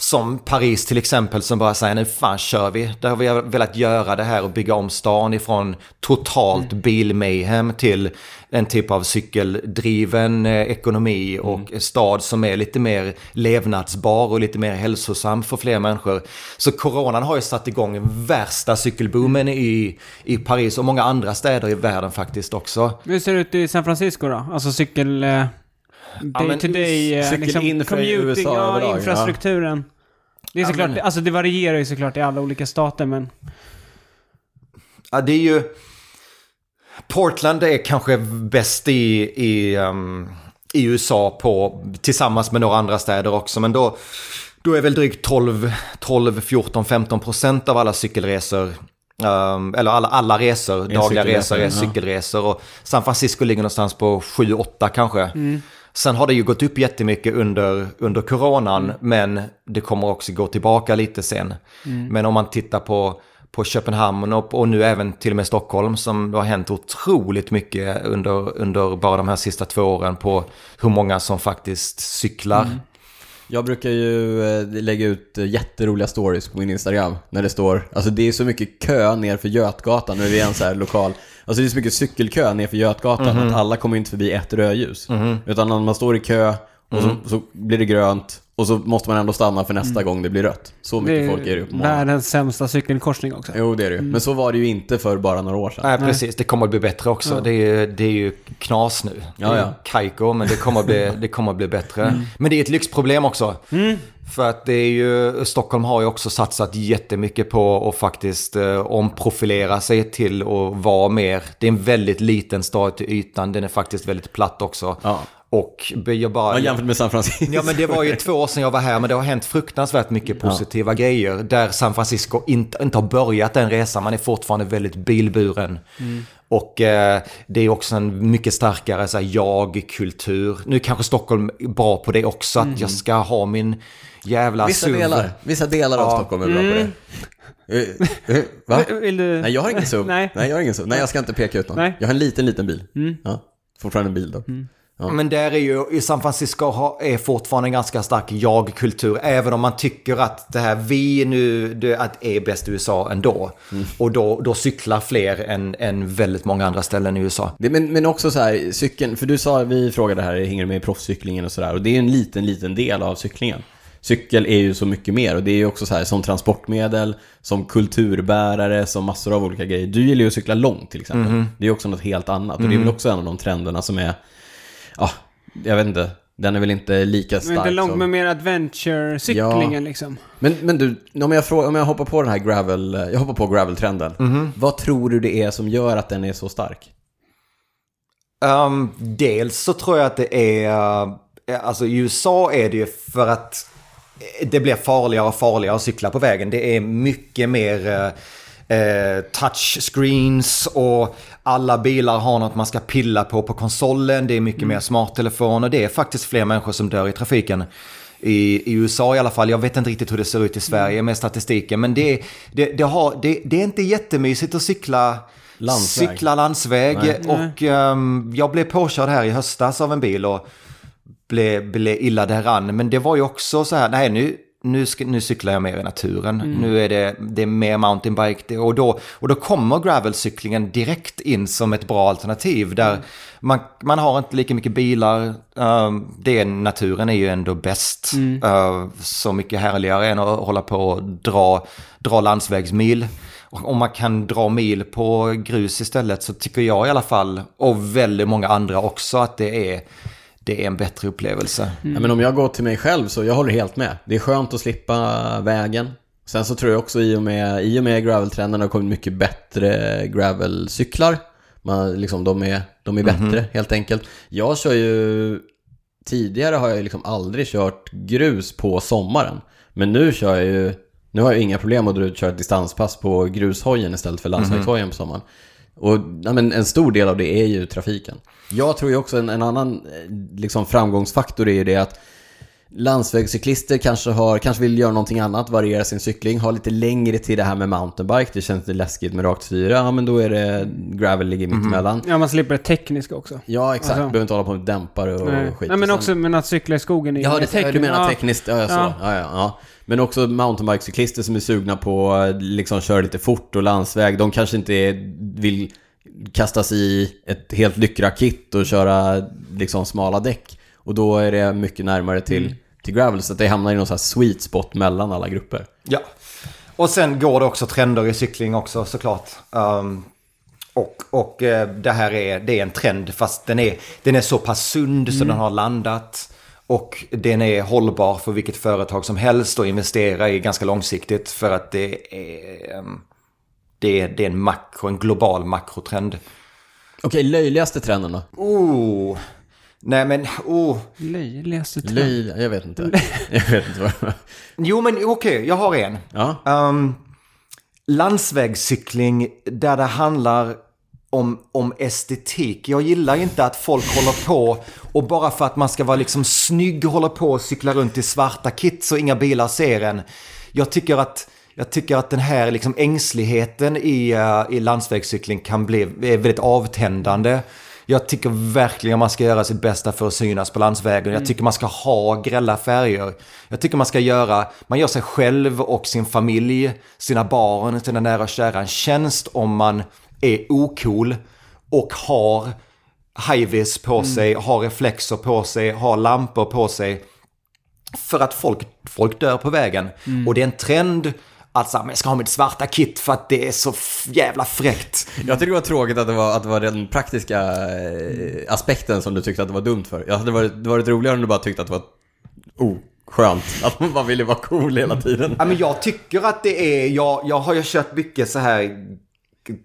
Som Paris till exempel som bara säger nu fan kör vi. Där har vi velat göra det här och bygga om stan ifrån totalt mm. bilmayhem till en typ av cykeldriven eh, ekonomi och mm. stad som är lite mer levnadsbar och lite mer hälsosam för fler människor. Så coronan har ju satt igång värsta cykelboomen i, i Paris och många andra städer i världen faktiskt också. Hur ser det ut i San Francisco då? Alltså cykel... Eh, day ja, liksom, commuting, ja, infrastrukturen. Ja. Det är såklart, men... alltså det varierar ju såklart i alla olika stater men... Ja, det är ju... Portland är kanske bäst i, i, um, i USA på, tillsammans med några andra städer också. Men då, då är väl drygt 12, 12 14, 15 procent av alla cykelresor Um, eller alla, alla resor, dagliga resor är cykelresor. Och San Francisco ligger någonstans på 7-8 kanske. Mm. Sen har det ju gått upp jättemycket under, under coronan, mm. men det kommer också gå tillbaka lite sen. Mm. Men om man tittar på, på Köpenhamn och, och nu även till och med Stockholm som det har hänt otroligt mycket under, under bara de här sista två åren på hur många som faktiskt cyklar. Mm. Jag brukar ju eh, lägga ut jätteroliga stories på min Instagram när det står, alltså det är så mycket kö ner för Götgatan, nu är vi en så här lokal, alltså det är så mycket cykelkö ner för Götgatan mm -hmm. att alla kommer inte förbi ett rödljus. Mm -hmm. Utan när man står i kö och så, mm. så blir det grönt och så måste man ändå stanna för nästa mm. gång det blir rött. Så mycket det folk är det ju på Världens sämsta cykelkorsning också. Jo, det är det ju. Mm. Men så var det ju inte för bara några år sedan. Nej, precis. Det kommer att bli bättre också. Ja. Det, är, det är ju knas nu. Det är ja, ja. kajko, men det kommer att bli, det kommer att bli bättre. Mm. Men det är ett lyxproblem också. Mm. För att det är ju, Stockholm har ju också satsat jättemycket på att faktiskt eh, omprofilera sig till att vara mer. Det är en väldigt liten stad till ytan, den är faktiskt väldigt platt också. Ja. Och jag bara... Ja, jämfört med San Francisco. Ja, men det var ju två år sedan jag var här, men det har hänt fruktansvärt mycket positiva ja. grejer. Där San Francisco inte, inte har börjat den resan, man är fortfarande väldigt bilburen. Mm. Och eh, det är också en mycket starkare jag-kultur. Nu kanske Stockholm är bra på det också, mm. att jag ska ha min jävla vissa SUV. Delar, vissa delar av Stockholm är bra mm. på det. Eh, eh, va? Vill du... Nej, jag har ingen SUV. Nej. Nej, jag har ingen SUV. Nej, jag ska inte peka ut någon. Nej. Jag har en liten, liten bil. Mm. Ja, fortfarande en bil då. Mm. Ja. Men där är ju, i San Francisco är fortfarande en ganska stark jag-kultur. Även om man tycker att det här vi nu det, att är bäst i USA ändå. Mm. Och då, då cyklar fler än, än väldigt många andra ställen i USA. Det, men, men också så här, cykeln, för du sa, vi frågade här, hänger du med i proffscyklingen och sådär. Och det är en liten, liten del av cyklingen. Cykel är ju så mycket mer och det är ju också så här som transportmedel, som kulturbärare, som massor av olika grejer. Du gillar ju att cykla långt till exempel. Mm. Det är också något helt annat och det är väl mm. också en av de trenderna som är ja, jag vet inte. Den är väl inte lika stark. Men inte långt som... med mer adventure-cyklingen ja. liksom. Men, men du, om jag, frågar, om jag hoppar på den här gravel, jag hoppar på gravel-trenden. Mm -hmm. Vad tror du det är som gör att den är så stark? Um, dels så tror jag att det är, alltså i USA är det ju för att det blir farligare och farligare att cykla på vägen. Det är mycket mer eh, touchscreens och alla bilar har något man ska pilla på på konsolen. Det är mycket mm. mer smarttelefoner. Det är faktiskt fler människor som dör i trafiken. I, i, USA i alla fall. Jag vet inte riktigt hur det ser ut i Sverige mm. med statistiken. Men det, det, det, har, det, det är inte jättemysigt att cykla landsväg. Cykla landsväg. Nej. Och um, jag blev påkörd här i höstas av en bil och blev, blev illa däran. Men det var ju också så här, nej nu nu, ska, nu cyklar jag mer i naturen. Mm. Nu är det, det är mer mountainbike. Och då, och då kommer gravelcyklingen direkt in som ett bra alternativ. Där mm. man, man har inte lika mycket bilar. Uh, det, naturen är ju ändå bäst. Mm. Uh, så mycket härligare än att hålla på och dra, dra landsvägsmil. Om man kan dra mil på grus istället så tycker jag i alla fall, och väldigt många andra också, att det är det är en bättre upplevelse. Mm. Ja, men om jag går till mig själv så jag håller helt med. Det är skönt att slippa vägen. Sen så tror jag också i och med, i och med graveltrenden har kommit mycket bättre gravelcyklar. Man, liksom, de, är, de är bättre mm helt enkelt. Jag kör ju... Tidigare har jag liksom aldrig kört grus på sommaren. Men nu kör jag ju... Nu har jag inga problem att köra ett distanspass på grushojen istället för landsvägshojen mm -hmm. på sommaren. Och ja, men en stor del av det är ju trafiken. Jag tror ju också en, en annan eh, liksom, framgångsfaktor är ju det att landsvägscyklister kanske, har, kanske vill göra någonting annat, variera sin cykling, ha lite längre till det här med mountainbike. Det känns lite läskigt med rakt styre. Ja, men då är det gravel ligger mitt emellan. Mm. Ja, man slipper det tekniska också. Ja, exakt. Alltså. Behöver inte hålla på med dämpare och Nej. skit. Nej, men också men att cykla i skogen är Ja, det, tek- du menar ja. tekniskt. Ja, ja, så. Ja. Ja, ja, Men också mountainbikecyklister som är sugna på att liksom köra lite fort och landsväg. De kanske inte är, vill kastas i ett helt lyckrakit och köra liksom smala däck. Och då är det mycket närmare till, mm. till gravel, så att det hamnar i någon sån här sweet spot mellan alla grupper. Ja. Och sen går det också trender i cykling också såklart. Um, och och uh, det här är, det är en trend fast den är, den är så pass sund mm. så den har landat. Och den är hållbar för vilket företag som helst att investera i ganska långsiktigt för att det är... Um, det är, det är en makro, en global makrotrend. Okej, löjligaste trenden då? Oh. Nej men, oh. Löjligaste trend? Löj, jag vet inte. jag vet inte vad Jo men okej, okay, jag har en. Ja. Um, landsvägscykling där det handlar om, om estetik. Jag gillar inte att folk håller på och bara för att man ska vara liksom snygg håller på och cykla runt i svarta kit så inga bilar ser en. Jag tycker att jag tycker att den här liksom ängsligheten i, uh, i landsvägscykling kan bli väldigt avtändande. Jag tycker verkligen man ska göra sitt bästa för att synas på landsvägen. Mm. Jag tycker man ska ha grälla färger. Jag tycker man ska göra, man gör sig själv och sin familj, sina barn, sina nära och kära en tjänst om man är ocool och har highvis på mm. sig, har reflexer på sig, har lampor på sig. För att folk, folk dör på vägen. Mm. Och det är en trend att så här, jag ska ha mitt svarta kit för att det är så jävla fräckt. Jag tycker det var tråkigt att det var, att det var den praktiska eh, aspekten som du tyckte att det var dumt för. Jag hade varit, det varit roligare om du bara tyckte att det var oh, skönt. Att man bara ville vara cool hela tiden. Ja, men jag tycker att det är, jag, jag har ju kört mycket så här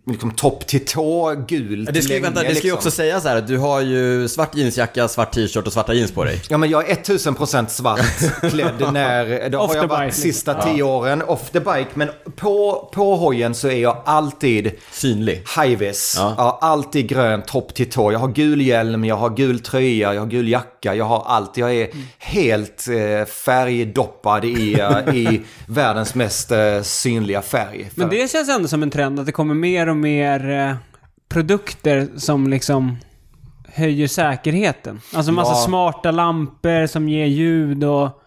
liksom topp till tå gult det ska, länge, vänta, det ska liksom. ju också säga så här att du har ju svart jeansjacka, svart t-shirt och svarta jeans på dig. Ja men jag är 1000% svart klädd när, det har jag varit bike, sista liksom. tio åren, off the bike. Men på, på hojen så är jag alltid synlig. High-vis. Ja. ja. alltid grön topp till tå. Jag har gul hjälm, jag har gul tröja, jag har gul jacka, jag har allt. Jag är helt eh, färgdoppad i, uh, i världens mest uh, synliga färg. Men det känns ändå som en trend att det kommer mer och mer eh, produkter som liksom höjer säkerheten. Alltså massa ja. smarta lampor som ger ljud och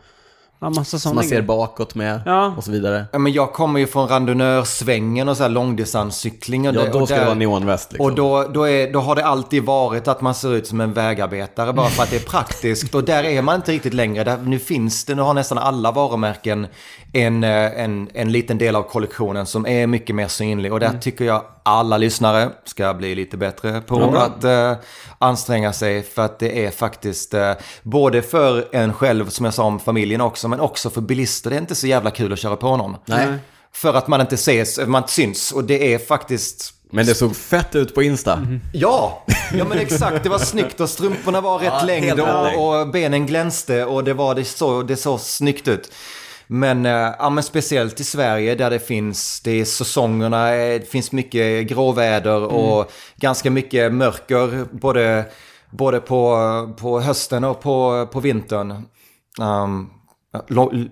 Ja, massa Som man ser bakåt med ja. och så vidare. Ja, men jag kommer ju från randonnörsvängen och så här långdistanscykling. Och ja, då ska och det vara neonväst. Liksom. Och då, då, är, då har det alltid varit att man ser ut som en vägarbetare bara för att det är praktiskt. och där är man inte riktigt längre. Där, nu finns det, nu har nästan alla varumärken en, eh, en, en liten del av kollektionen som är mycket mer synlig. Och där mm. tycker jag alla lyssnare ska bli lite bättre på mm. att uh, anstränga sig. För att det är faktiskt uh, både för en själv, som jag sa om familjen också, men också för bilister. Det är inte så jävla kul att köra på någon. Nej. För att man inte ses, man inte syns. Och det är faktiskt... Men det såg fett ut på Insta. Mm. Ja, ja men exakt. Det var snyggt och strumporna var rätt ja, längd och, och, benen glänste och det, var, det, så, det såg snyggt ut. Men, äh, ja, men speciellt i Sverige där det finns, det är säsongerna, eh, det finns mycket gråväder mm. och ganska mycket mörker både, både på, på hösten och på, på vintern. Um,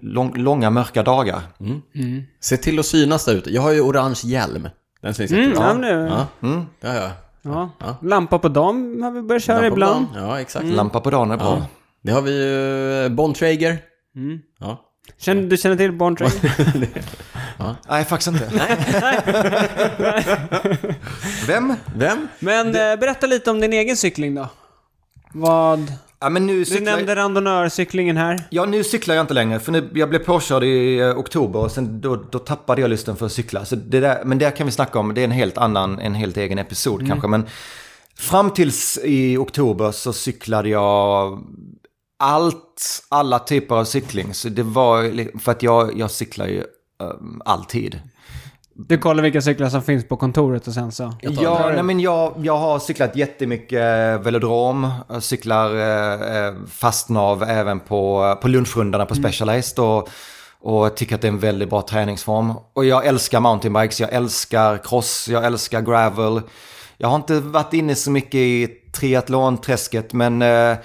lång, långa mörka dagar. Mm. Mm. Se till att synas där ute. Jag har ju orange hjälm. Den syns mm, jättebra. Ja, nu. Ja. Mm. ja, ja. Ja. ja. Lampa på dagen har vi börjat köra Lampa ibland. Ja, exakt. Mm. Lampa på dagen är bra. Ja. Det har vi ju Bontrager. Mm. Ja. Känner, du känner till Bontrain? ja. Nej, faktiskt inte. Vem? Vem? Men det... Eh, berätta lite om din egen cykling då. Vad... Ja, men nu cyklar... Du nämnde randonnörcyklingen här. Ja, nu cyklar jag inte längre. För nu, jag blev påkörd i uh, oktober och sen då, då tappade jag lusten för att cykla. Så det där, men det kan vi snacka om. Det är en helt annan, en helt egen episod mm. kanske. Men fram tills i oktober så cyklade jag allt, alla typer av cykling. Så det var, för att jag, jag cyklar ju um, alltid. Du kollar vilka cyklar som finns på kontoret och sen så? Ja, nej, men jag, jag har cyklat jättemycket velodrom. Jag cyklar eh, eh, fastnav även på, på lunchrundarna på mm. Specialized. Och, och tycker att det är en väldigt bra träningsform. Och jag älskar mountainbikes, jag älskar cross, jag älskar gravel. Jag har inte varit inne så mycket i triathlonträsket men eh,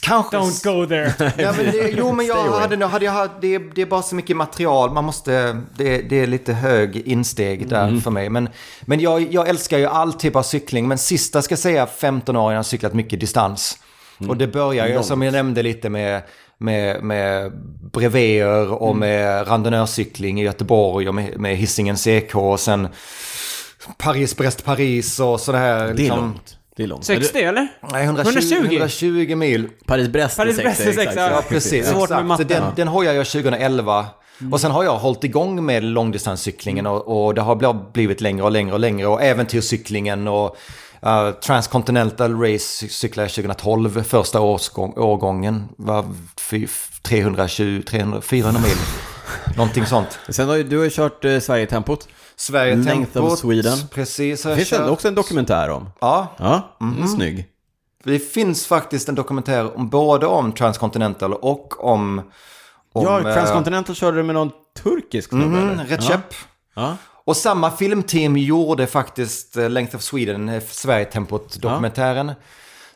kanske... Don't go there. ja, men det, jo men jag hade, hade jag, det, det är bara så mycket material. Man måste, det, det är lite hög insteg där mm. för mig. Men, men jag, jag älskar ju all typ av cykling. Men sista ska jag säga 15 år jag har cyklat mycket distans. Mm. Och det börjar ju som jag nämnde lite med med, med brevéer och mm. med randonnörcykling i Göteborg och med, med Hisingen CK och sen Paris, Brest, Paris och sådär. Det är liksom. långt. Det är långt. 60 eller? Nej, 120, 120? 120 mil. Paris-Brest Paris, 60. Paris, 60 ja, precis. Svårt med matte. Den, den hojade jag 2011. Mm. Och sen har jag hållit igång med långdistanscyklingen och, och det har blivit längre och längre och längre. Och äventyrscyklingen och uh, Transcontinental Race cyklade jag 2012, första årsgång, årgången. var 320, 300, 400 mil. Någonting sånt. Sen har ju, du har ju kört eh, Sverige-tempot. Sverige Length of Sweden. Precis. Det finns kört. också en dokumentär om. Ja. Ja, mm -hmm. snygg. Det finns faktiskt en dokumentär om både om Transcontinental och om... om ja, eh, Transcontinental äh, körde du med någon turkisk snubbe mm, -hmm, Recep. Ja. ja. Och samma filmteam gjorde faktiskt eh, Length of Sweden, eh, Sverige-tempot-dokumentären. Ja.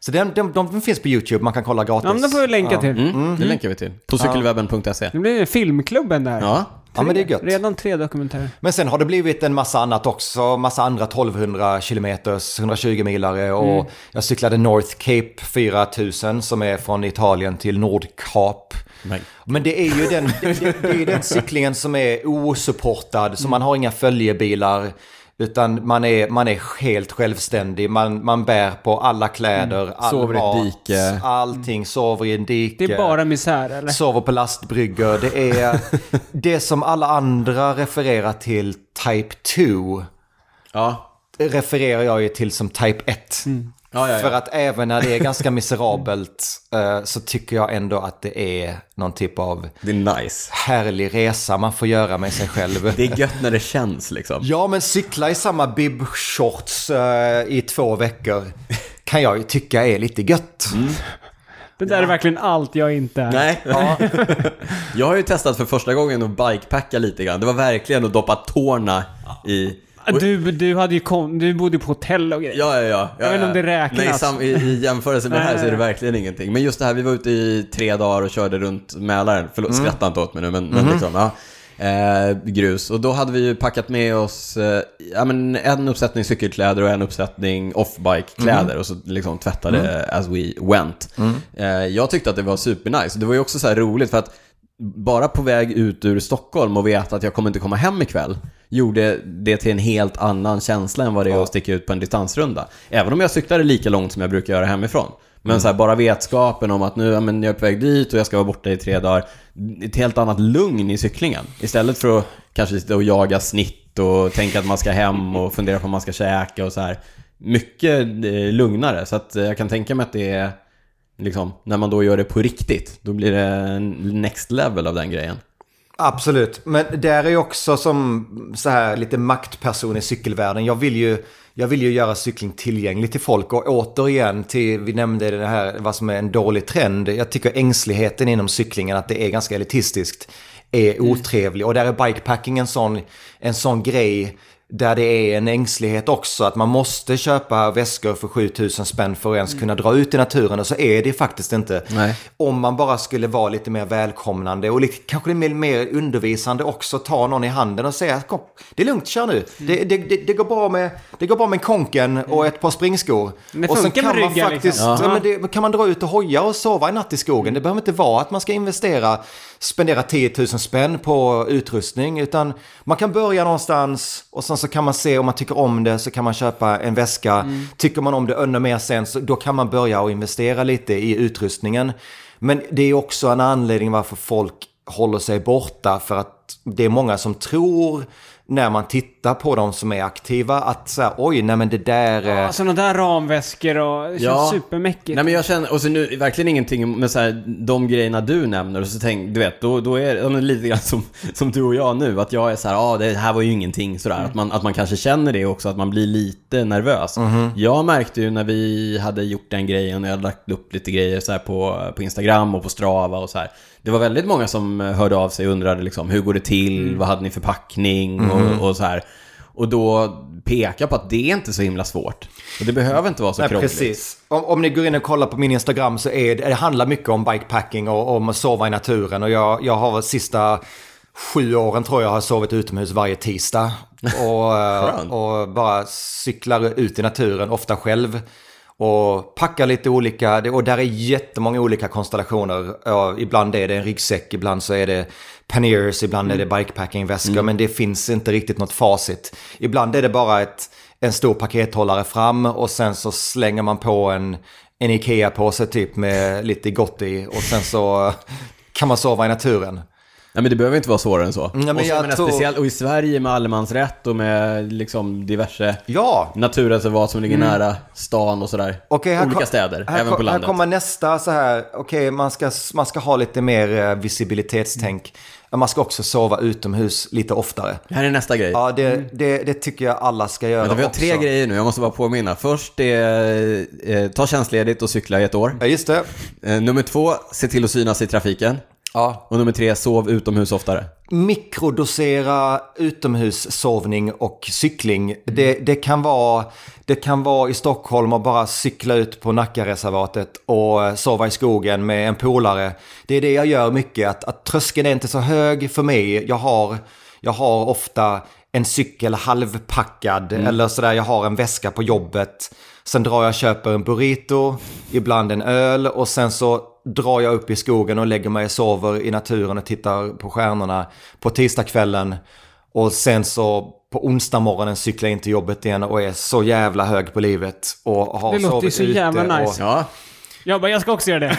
Så den, den, de finns på YouTube, man kan kolla gratis. Ja, men det får vi länka till. Mm, mm. Det länkar vi till. På cykelwebben.se. Det blir filmklubben där. Ja. Ja, men det är gött. Redan tre dokumentärer. Men sen har det blivit en massa annat också, massa andra 1200 kilometers, 120 milare och Mm. jag cyklade North Cape 4000 som är från Italien till Nordkap. Men, Men det är ju den, det, det, det är den cyklingen som är osupportad, så man har inga följebilar. Utan man är, man är helt självständig, man, man bär på alla kläder, all Sover i mat, dike. allting, sover i en dike. Det är bara misär, eller? Sover på lastbryggor. Det är det som alla andra refererar till Type 2. ja. Refererar jag ju till som Type 1. Ja, ja, ja. För att även när det är ganska miserabelt eh, så tycker jag ändå att det är någon typ av Det är nice. härlig resa man får göra med sig själv. Det är gött när det känns liksom. Ja, men cykla i samma bib-shorts eh, i två veckor kan jag ju tycka är lite gött. Det där är verkligen allt jag inte är. Nej. jag har ju testat för första gången att bikepacka lite grann. Det var verkligen att doppa tårna i... Du, du, hade ju kom, du bodde på hotell och grejer. Ja, ja, ja. Jag vet inte om det räknas. Nej, sam, i, i jämförelse med det här så är det verkligen ingenting. Men just det här, vi var ute i tre dagar och körde runt Mälaren. Förlåt, Mm. skratta inte åt mig nu, men, Mhm. men liksom, ja. Eh, grus. Och då hade vi ju packat med oss eh, ja, men en uppsättning cykelkläder och en uppsättning off-bike-kläder Mhm. och så liksom tvättade Mm. as we went. Eh, jag tyckte att det var supernice. Det var ju också så här roligt för att bara på väg ut ur Stockholm och veta att jag kommer inte komma hem ikväll gjorde det till en helt annan känsla än vad det är att sticka ut på en distansrunda. Även om jag cyklade lika långt som jag brukar göra hemifrån. Men så här, bara vetskapen om att nu ja, men jag är på väg dit och jag ska vara borta i tre dagar. Ett helt annat lugn i cyklingen. Istället för att kanske sitta och jaga snitt och tänka att man ska hem och fundera på om man ska käka och så här. Mycket eh, lugnare. Så att eh, jag kan tänka mig att det är liksom, när man då gör det på riktigt, då blir det next level av den grejen. Absolut, men där är ju också som så här lite maktperson i cykelvärlden. Jag vill ju, jag vill ju göra cykling tillgänglig till folk och återigen till, vi nämnde det här, vad som är en dålig trend. Jag tycker ängsligheten inom cyklingen, att det är ganska elitistiskt, är otrevlig. Och där är bikepacking en sån, en sån grej där det är en ängslighet också. Att man måste köpa väskor för 7000 spänn för att ens kunna dra ut i naturen. Och så är det faktiskt inte. Nej. Om man bara skulle vara lite mer välkomnande och lite, kanske lite mer undervisande också. Ta någon i handen och säga kom, det är lugnt, kör nu. Det, det, det, det, går bra med, det går bra med en konken och ett par springskor. Och sen kan man ryggar, faktiskt, liksom. ja. kan man dra ut och hoja och sova i natt i skogen. Det behöver inte vara att man ska investera, spendera 10 000 spänn på utrustning. Utan man kan börja någonstans och sen så kan man se om man tycker om det så kan man köpa en väska. Mm. Tycker man om det ännu mer sen så då kan man börja och investera lite i utrustningen. Men det är också en anledning varför folk håller sig borta för att det är många som tror när man tittar på de som är aktiva att så här, oj, nej men det där... eh, Ja, sådana där ramväskor och det känns Ja. supermäckigt. Nej men jag känner, och så nu, verkligen ingenting med så här, de grejerna du nämner och så tänk, du vet, då, då är det lite grann som, som du och jag nu, att jag är så här, ja ah, det här var ju ingenting sådär, att, man, att man kanske känner det också, att man blir lite nervös. Jag märkte ju när vi hade gjort den grejen, och jag hade lagt upp lite grejer så här på, på Instagram och på Strava och så här. Det var väldigt många som hörde av sig och undrade liksom, hur går det till, vad hade ni för packning och, och så här. Och då peka på att det är inte så himla svårt. Och det behöver inte vara så Nej, krångligt. precis. Om, om ni går in och kollar på min Instagram så är det, det handlar mycket om bikepacking och om att sova i naturen. Och jag, jag har sista sju åren tror jag har sovit utomhus varje tisdag. Och, eh, och bara cyklar ut i naturen, ofta själv. Och packar lite olika, och där är jättemånga olika konstellationer. Ja, ibland är det en ryggsäck, ibland så är det panniers, ibland är det bikepacking-väskor. Men det finns inte riktigt något facit. Ibland är det bara ett, en stor pakethållare fram och sen så slänger man på en, en Ikea-påse typ med lite gott i. Och sen så kan man sova i naturen. Nej men det behöver inte vara svårare än så. men och, så, menar, tror- speciellt, och i Sverige med allemansrätt och med liksom diverse Ja, naturreservat som ligger nära stan och sådär. Mm. Här Olika kom- städer, här, även på landet. Här kommer nästa så här, okej man, ska, man ska ha lite mer eh, visibilitetstänk. Man ska också sova utomhus lite oftare. Det här är nästa grej. Ja, det, det, det tycker jag alla ska göra Vänta, vi har också. tre grejer nu, jag måste bara påminna. Först är eh, ta tjänstledigt och cykla i ett år. Ja, just det. Eh, nummer två, se till att synas i trafiken. Ja. Och nummer tre, sov utomhus oftare. Mikrodosera utomhussovning och cykling. Det, det, kan vara, det kan vara i Stockholm och bara cykla ut på Nackareservatet och sova i skogen med en polare. Det är det jag gör mycket, att, att tröskeln är inte så hög för mig. Jag har, jag har ofta en cykel halvpackad eller sådär, jag har en väska på jobbet. Sen drar jag och köper en burrito, ibland en öl och sen så drar jag upp i skogen och lägger mig och sover i naturen och tittar på stjärnorna på tisdagskvällen. Och sen så på onsdag morgonen cyklar jag in till jobbet igen och är så jävla hög på livet. Och har Det låter ju så jävla och- nice. Ja, Jag bara, jag ska också göra det.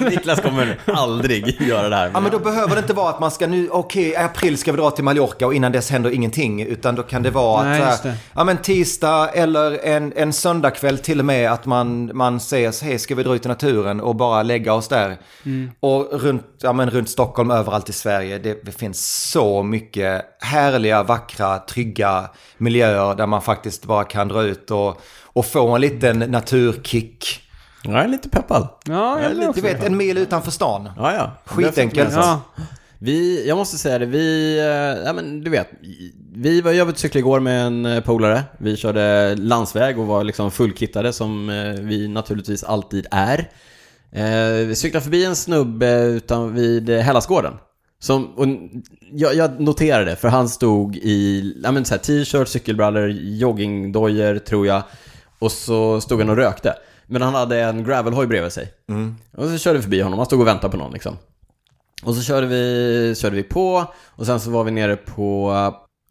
Niklas kommer aldrig göra det här. Ja men då behöver det inte vara att man ska nu, okej i april ska vi dra till Mallorca och innan dess händer ingenting. Utan då kan det vara Nej, att, här, det. ja men tisdag eller en, en söndagkväll till och med att man, man säger hej ska vi dra ut i naturen och bara lägga oss där. Mm. Och runt, ja, men runt Stockholm, överallt i Sverige, det, det finns så mycket härliga, vackra, trygga miljöer där man faktiskt bara kan dra ut och, och få en liten naturkick. Jag är lite peppad. Ja, jag blir Du också vet, en mil utanför stan. Ja, ja. Skitenkelt. Ja. Vi, jag måste säga det, vi, eh, ja men du vet, vi var jag var cyklade igår med en eh, polare. Vi körde landsväg och var liksom fullkittade som eh, vi naturligtvis alltid är. Vi cyklade förbi en snubbe utan vid Hellasgården. Som, och jag, jag noterade, för han stod i ja, men så här, t-shirt, cykelbrallor, joggingdojor tror jag. Och så stod han och rökte. Men han hade en gravelhoj bredvid sig. Och så körde vi förbi honom, han stod och väntade på någon liksom. Och så körde vi, körde vi på och sen så var vi nere på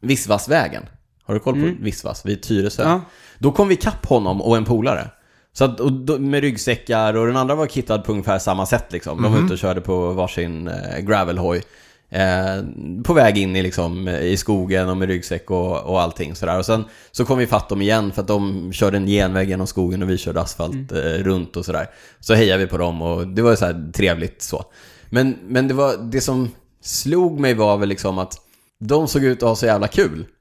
Vissvassvägen. Har du koll på Vissvass? Vid Tyresö. Ja. Då kom vi kapp honom och en polare. Så att, och då, med ryggsäckar och den andra var kittad på ungefär samma sätt liksom. De var ute och körde på varsin eh, gravelhoj. Eh, på väg in i, liksom, i skogen och med ryggsäck och, och allting sådär. Och sen så kom vi fatt dem igen för att de körde en genväg genom skogen och vi körde asfalt eh, runt och sådär. Så hejade vi på dem och det var så här trevligt så. Men, men det, var, det som slog mig var väl liksom att de såg ut att ha så jävla kul.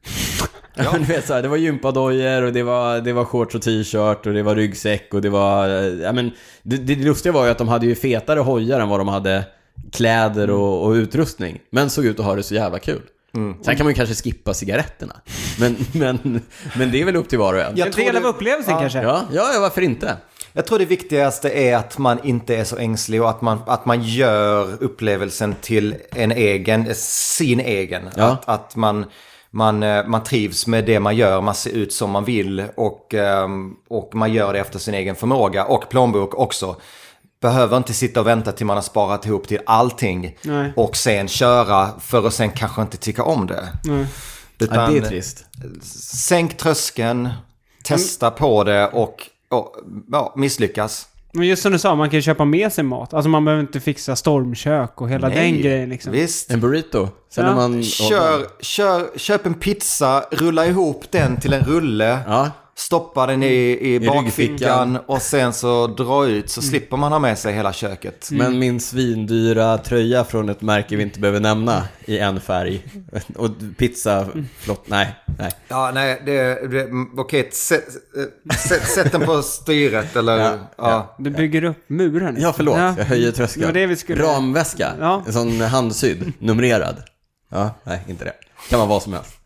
Ja. Du vet, så här, det var gympadojor och det var, det var shorts och t-shirt och det var ryggsäck och det var... eh, Ja, men, det, det lustiga var ju att de hade ju fetare hojar än vad de hade kläder och, och utrustning. Men såg ut att ha det så jävla kul. Sen kan man ju kanske skippa cigaretterna. Men, men, men det är väl upp till var och en. Jag En del av upplevelsen kanske. Ja, ja, ja, varför inte? Jag tror det viktigaste är att man inte är så ängslig och att man, att man gör upplevelsen till en egen, sin egen. Ja. Att, att man, man, eh, man trivs med det man gör, man ser ut som man vill och, ehm, och man gör det efter sin egen förmåga och plånbok också. Behöver inte sitta och vänta till man har sparat ihop till allting Nej. och sen köra för att sen kanske inte tycka om det. Nej. Ja, Utan det är trist. sänk tröskeln, testa på det och, och ja, misslyckas. Men just som du sa, man kan ju köpa med sig mat. Alltså man behöver inte fixa stormkök och hela den grejen liksom. Visst. En burrito. Sen Ja. man... Kör, kör, köp en pizza, rulla ihop den till en rulle. Ja, Stoppa den i, i bakfickan ryggfickan. och sen så dra ut så slipper man ha med sig hela köket. Men min svindyra tröja från ett märke vi inte behöver nämna i en färg. Och pizza, flott, nej, nej. Ja, nej, det, det okej, sätt, sätt, sätt den på styret eller... Ja, Ja, Du bygger upp muren. Ja, förlåt. Ja. Jag höjer Det tröskeln. det vi skulle- Ramväska. Ja. En sån handsydd, numrerad. Ja, nej, inte det. Kan vara vad som helst.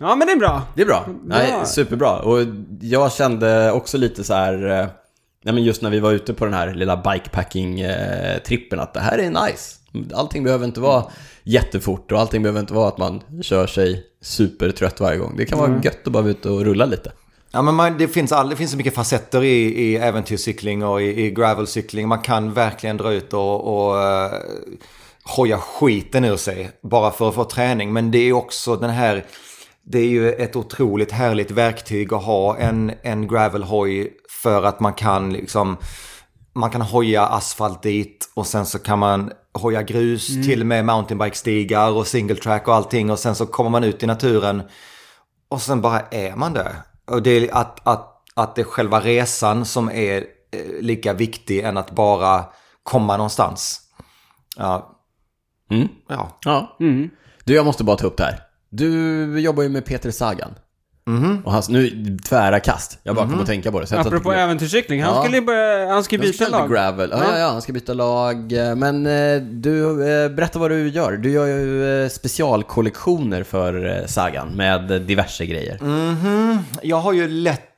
Ja, men det är bra. Det är bra. Nej, Bra. superbra. Och jag kände också lite så här... eh, Nej, men just när vi var ute på den här lilla bikepacking-trippen att det här är nice. Allting behöver inte vara jättefort och allting behöver inte vara att man kör sig supertrött varje gång. Det kan vara gött att bara vara ute och rulla lite. ja men man, det, finns all, det finns så mycket facetter i, i äventyrscykling och i, i gravelcykling. Man kan verkligen dra ut och, och uh, hoja skiten ur sig bara för att få träning. Men det är också den här... Det är ju ett otroligt härligt verktyg att ha en, en gravelhoj för att man kan liksom... Man kan hoja asfalt dit och sen så kan man hoja grus till med mountainbike-stigar och single track och allting och sen så kommer man ut i naturen och sen bara är man där. Och det är att, att, att det är själva resan som är eh, lika viktig än att bara komma någonstans. Ja. Mm. ja. Ja. Mm. Du, jag måste bara ta upp det här. Du jobbar ju med Peter Sagan. Och hans, nu, tvära kast. Jag bara kom att tänka på det. Så jag Apropå äventyrscykling, han Ja. skulle börja, han skulle Han byta ska lag. Gravel. Ja, ja, ja, han ska byta lag. Men eh, du, eh, berätta vad du gör. Du gör ju eh, specialkollektioner för Sagan med diverse grejer. Mhm. Jag har ju lett eh,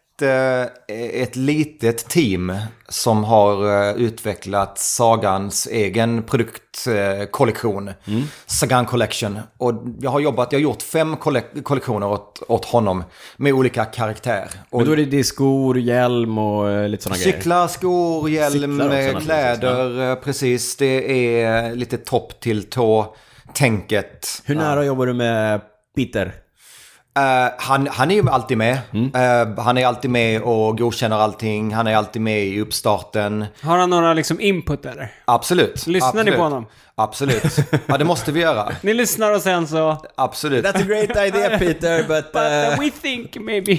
ett litet team som har eh, utvecklat Sagans egen produktkollektion. Sagan Collection. Och jag har jobbat, jag har gjort fem kollek- kollektioner åt, åt honom med olika karaktär. Och Men då är det, det är skor, hjälm och eh, lite sådana grejer. Cyklar, skor, hjälm, Cyklar eh, kläder, eh, precis. Det är lite topp till tå tänket. Hur nära jobbar du med Peter? Eh, han, han är ju alltid med. Eh, han är alltid med och godkänner allting. Han är alltid med i uppstarten. Har han några liksom input eller? Absolut. Lyssnar ni Absolut. på honom? Absolut. Ja, det måste vi göra. Ni lyssnar och sen så... Absolut. That's a great idea Peter, but... But eh, uh, we think maybe...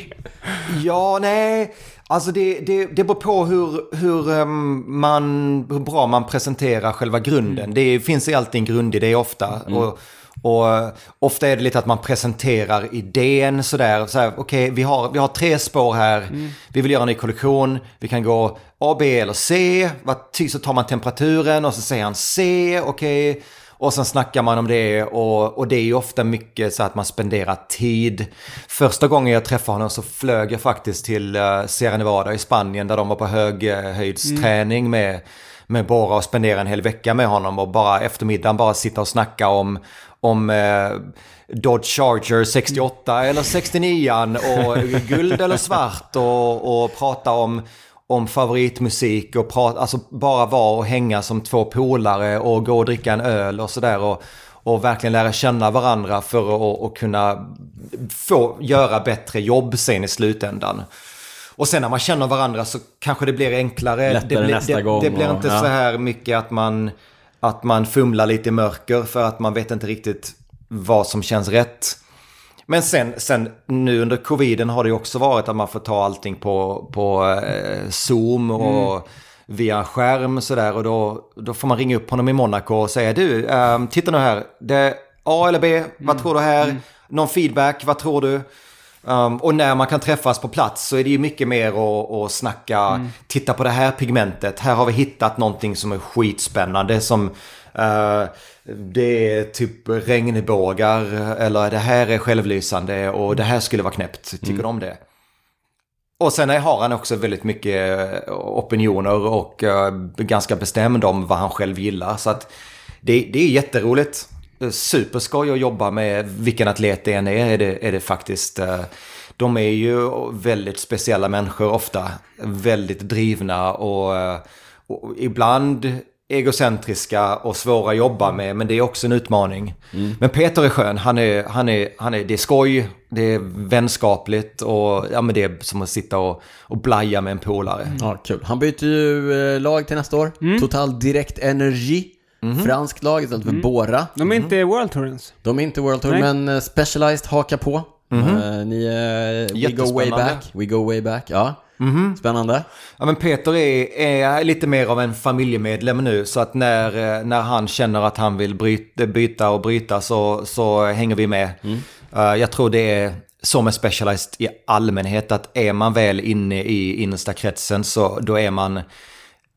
Ja, nej. Alltså det, det, det beror på hur, hur, ehm, man, hur bra man presenterar själva grunden. Det finns ju alltid en grundidé ofta. Och, och eh, ofta är det lite att man presenterar idén sådär. Så här, Okej, vi, har, vi har tre spår här. Vi vill göra en ny kollektion. Vi kan gå A, B eller C. Vad Så tar man temperaturen och så säger han C. Okej. Och sen snackar man om det och, och det är ju ofta mycket så att man spenderar tid. Första gången jag träffade honom så flög jag faktiskt till uh, Sierra Nevada i Spanien där de var på höghöjdsträning med, med bara och spendera en hel vecka med honom och bara eftermiddagen bara sitta och snacka om, om eh, Dodge Charger 68 eller 69 och guld eller svart och, och prata om om favoritmusik och prata, alltså bara vara och hänga som två polare och gå och dricka en öl och sådär och, och verkligen lära känna varandra för att och kunna få göra bättre jobb sen i slutändan. Och sen när man känner varandra så kanske det blir enklare. Lättare det blir, nästa det, gång Det blir och- inte ja. så här mycket att man, att man fumlar lite i mörker för att man vet inte riktigt vad som känns rätt. Men sen, sen nu under coviden har det också varit att man får ta allting på, på eh, Zoom och via skärm sådär. Och då, då får man ringa upp honom i Monaco och säga du, ehm, titta nu här. Det A eller B, vad tror du här? Någon feedback, vad tror du? Um, och när man kan träffas på plats så är det ju mycket mer att, att snacka, titta på det här pigmentet, här har vi hittat någonting som är skitspännande som eh, det är typ regnbågar eller det här är självlysande och det här skulle vara knäppt, tycker du om det? Och sen har han också väldigt mycket eh, opinioner och eh, ganska bestämd om vad han själv gillar. Så att det, det är jätteroligt. Eh, Superskoj att jobba med vilken atlet det än är, är det, är det faktiskt. eh, De är ju väldigt speciella människor ofta. Väldigt drivna och, eh, och ibland egocentriska och svåra att jobba med, men det är också en utmaning. Men Peter är skön, han är, han är, han är, det är skoj, det är vänskapligt och ja, men det är som att sitta och, och blaja med en polare. Ja, kul. Han byter ju lag till nästa år. Total Direct Energy. Franskt lag istället för Bora. De är inte World Tour ens. De är inte World Tour, Nej. men eh, Specialized hakar på. Eh, ni, eh, we go way back. We go way back, ja. Spännande. Ja, men Peter är, är lite mer av en familjemedlem nu så att när, när han känner att han vill bryta, byta och bryta så, så hänger vi med. Eh, jag tror det är så med Specialized i allmänhet att är man väl inne i innersta kretsen så då är man,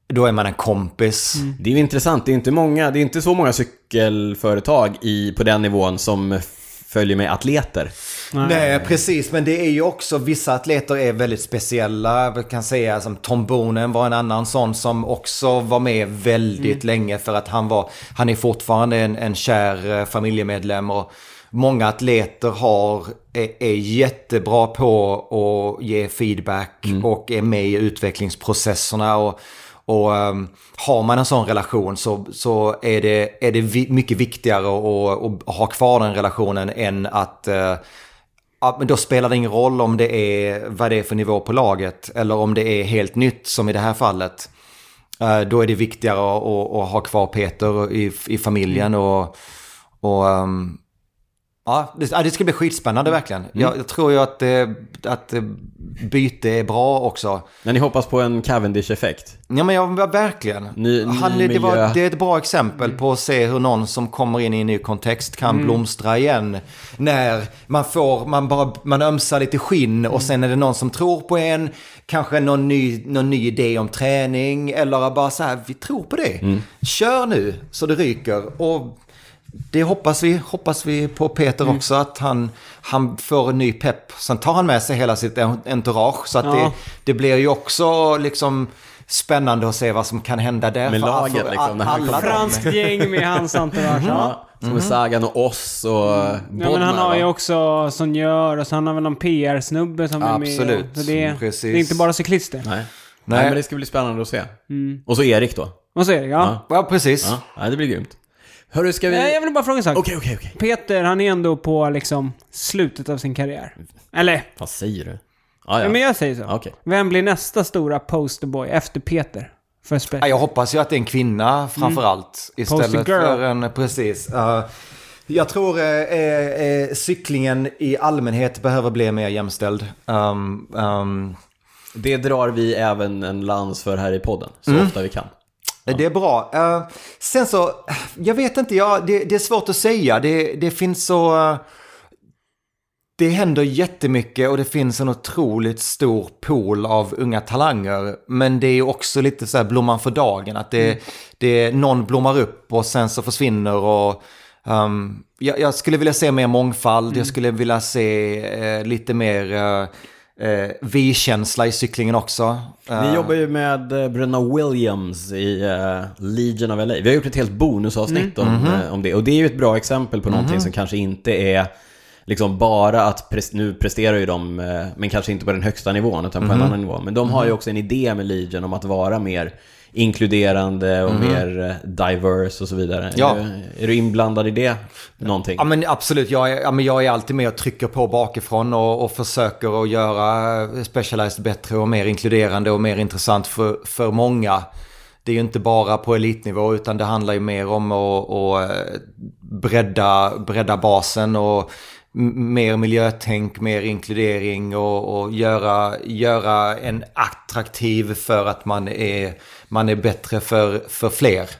då är man en kompis. Det är ju intressant, det är inte många, det är inte så många cykelföretag i, på den nivån som följer med atleter. Nej, precis. Men det är ju också, vissa atleter är väldigt speciella. Jag kan säga som Tom Bonen var en annan sån som också var med väldigt länge för att han var, han är fortfarande en, en kär eh, familjemedlem och många atleter har, är, är jättebra på att ge feedback och är med i utvecklingsprocesserna och och ehm, har man en sån relation så, så är det, är det vi, mycket viktigare att, att ha kvar den relationen än att Ja, men då spelar det ingen roll om det är vad det är för nivå på laget eller om det är helt nytt som i det här fallet. Eh, Då är det viktigare att, att, att ha kvar Peter i, i familjen och, och, ehm, Ja, det, ska bli skitspännande verkligen. Jag, jag tror ju att, eh, att eh, byte är bra också. Men ni hoppas på en Cavendish-effekt? Ja men jag, ja, verkligen. Ny- Han, det, var, det är ett bra exempel på att se hur någon som kommer in i en ny kontext kan blomstra igen. När man får, man bara, man ömsar lite skinn och sen är det någon som tror på en. Kanske någon ny, någon ny idé om träning eller bara så här, vi tror på det. Kör nu så det ryker. Och det hoppas vi, hoppas vi på Peter också, att han, han får en ny pepp. Sen tar han med sig hela sitt entourage. Så att Ja. det, det blir ju också liksom spännande att se vad som kan hända där. Med För- laget, liksom, alla. Franskt gäng med hans entourage. ja. Ja, som är Sagan och oss och Ja, men han har ju också Sonjör och så han har väl någon PR-snubbe som är med. Absolut, det, precis. det är inte bara cyklister. Nej. Nej. Nej. men det ska bli spännande att se. Och så Erik då. Och så är det, ja. Ja, precis. Ja, Nej, det blir grymt. Hörru, ska vi... Nej, Jag vill bara fråga en sak. Okej, okej, okej. Peter, han är ändå på liksom slutet av sin karriär. Eller? Vad säger du? Ja, Ja. men jag säger så. Okej. Vem blir nästa stora posterboy efter Peter? För? Ja, jag hoppas ju att det är en kvinna framförallt. Istället Poster girl. för en, precis. Uh, jag tror eh, eh, eh, cyklingen i allmänhet behöver bli mer jämställd. Um, um, Det drar vi även en lans för här i podden, så ofta vi kan. Det är bra. Eh, sen så, jag vet inte, ja, det, det är svårt att säga. Det, det finns så... det händer jättemycket och det finns en otroligt stor pool av unga talanger. Men det är också lite så här blomman för dagen. Att det, det, någon blommar upp och sen så försvinner. och um, jag, jag skulle vilja se mer mångfald. Jag skulle vilja se eh, lite mer eh, eh, vi-känsla i cyklingen också. Vi Eh, jobbar ju med eh, bröderna Williams i eh, Legion of LA. Vi har gjort ett helt bonusavsnitt om, Mhm. eh, om det. Och det är ju ett bra exempel på någonting som kanske inte är liksom bara att, pres- nu presterar ju de, men kanske inte på den högsta nivån, utan Mhm. på en annan nivå. Men de har ju också en idé med Legion om att vara mer inkluderande och mer eh, diverse och så vidare. Ja. Är, du, är du inblandad i det någonting? Ja men absolut, jag är, ja, men jag är alltid med och trycker på bakifrån och, och försöker att göra Specialized bättre och mer inkluderande och mer intressant för, för många. Det är ju inte bara på elitnivå utan det handlar ju mer om att, att eh, bredda, bredda basen och mer miljötänk, mer inkludering och, och göra, göra en attraktiv för att man är, man är bättre för, för fler.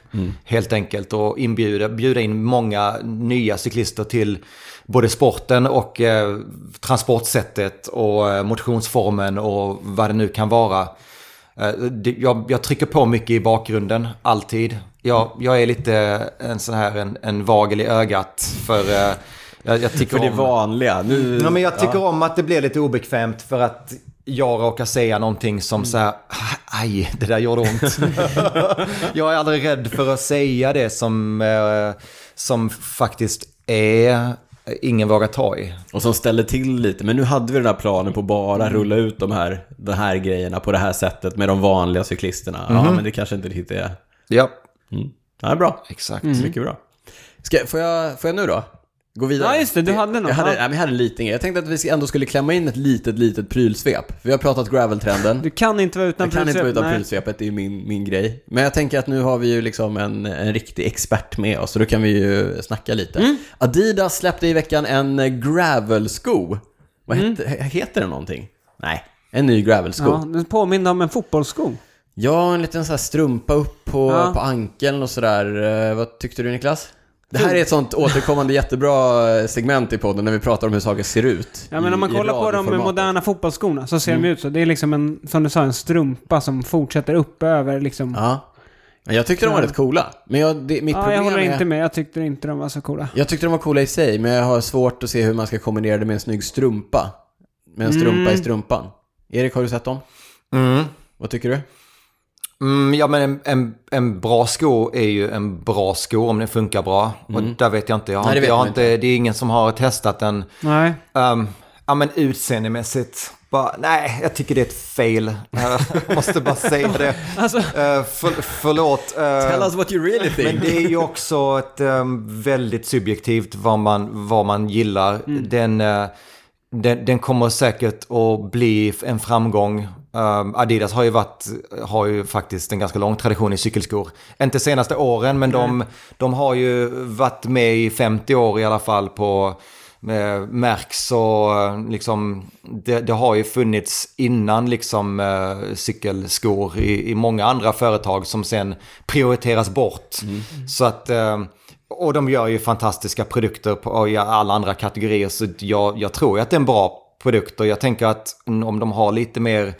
Helt enkelt. Och inbjuda, bjuda in många nya cyklister till både sporten och eh, transportsättet och eh, motionsformen och vad det nu kan vara. Eh, Jag, jag trycker på mycket i bakgrunden, alltid. Jag, jag är lite en sån här, en, en vagel i ögat för... Jag, jag tycker för det om... vanliga. Nu, Ja, men jag tycker om att det blir lite obekvämt för att jag råkar säga någonting som så här, aj, det där gjorde ont. jag är aldrig rädd för att säga det som, eh, som faktiskt är ingen vågar ta i. Och som ställer till lite. Men nu hade vi den här planen på bara rulla ut de här, de här grejerna på det här sättet med de vanliga cyklisterna. Ja, men det kanske inte riktigt är... Ja, Mm. Ja, bra. exakt. Mycket bra. Ska, får, jag, får jag nu då? Gå vidare? Ja, just det, du hade något, Jag hade, ja. nej, men jag hade en liten grej. Jag tänkte att vi ändå skulle klämma in ett litet, litet prylsvep. Vi har pratat graveltrenden. Du kan inte vara utan Jag kan inte vara prylsvep, utan nej. prylsvepet, det är min, min grej. Men jag tänker att nu har vi ju liksom en, en riktig expert med oss, så då kan vi ju snacka lite. Mm. Adidas släppte i veckan en gravelsko. Vad Mm. heter, heter det någonting? Nej, en ny gravelsko. Ja, den påminner om en fotbollssko. Ja, en liten sån här strumpa upp på, Ja. på ankeln och sådär. Eh, Vad tyckte du Niklas? Det här är ett sånt återkommande jättebra eh, segment i podden när vi pratar om hur saker ser ut. Ja men om man kollar på de moderna fotbollsskorna så ser de ut så. Det är liksom en, som du sa, en strumpa som fortsätter upp över liksom. Ja, Ja. Men jag tyckte de var rätt coola. Men jag, det, mitt problem jag håller är... inte med. Jag tyckte inte de var så coola. Jag tyckte de var coola i sig, men jag har svårt att se hur man ska kombinera det med en snygg strumpa. Med en strumpa Mm. i strumpan. Erik, har du sett dem? Mm. Vad tycker du? Mm, ja men en, en, en bra sko är ju en bra sko om den funkar bra. Och där vet jag inte. Jag har Nej, det jag har inte det är ingen som har testat den. Nej. Um, ja men utseendemässigt. Bara, nej, jag tycker det är ett fail. Jag måste bara säga det. Alltså, Uh, för, förlåt. uh, Tell us what you really think. men det är ju också ett um, väldigt subjektivt vad man, vad man gillar. Den, uh, den, den kommer säkert att bli en framgång. Um, Adidas har ju, varit, har ju faktiskt en ganska lång tradition i cykelskor. Inte senaste åren, men de, de har ju varit med i 50 år i alla fall på eh, märks och eh, liksom det, det har ju funnits innan liksom eh, cykelskor i, i många andra företag som sen prioriteras bort. Så att eh, och de gör ju fantastiska produkter på i alla andra kategorier så jag, jag tror att det är en bra produkt och jag tänker att om de har lite mer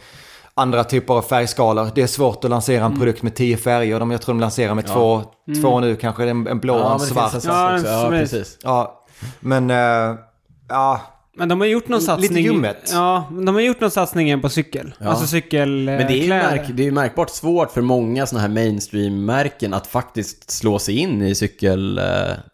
andra typer av färgskalor. Det är svårt att lansera en produkt med tio färger. De, jag tror de lanserar med två, två nu, kanske en, en blå och Ja, en svart. en Ja. Ja, precis. Ja, men eh, ja, Men de har gjort någon Lite satsning... ljummet. Ja, men de har gjort någon satsning igen på cykel. Ja. Alltså cykelkläder. Men det är ju märk, det är ju märkbart svårt för många sådana här mainstream-märken att faktiskt slå sig in i, cykel, eh,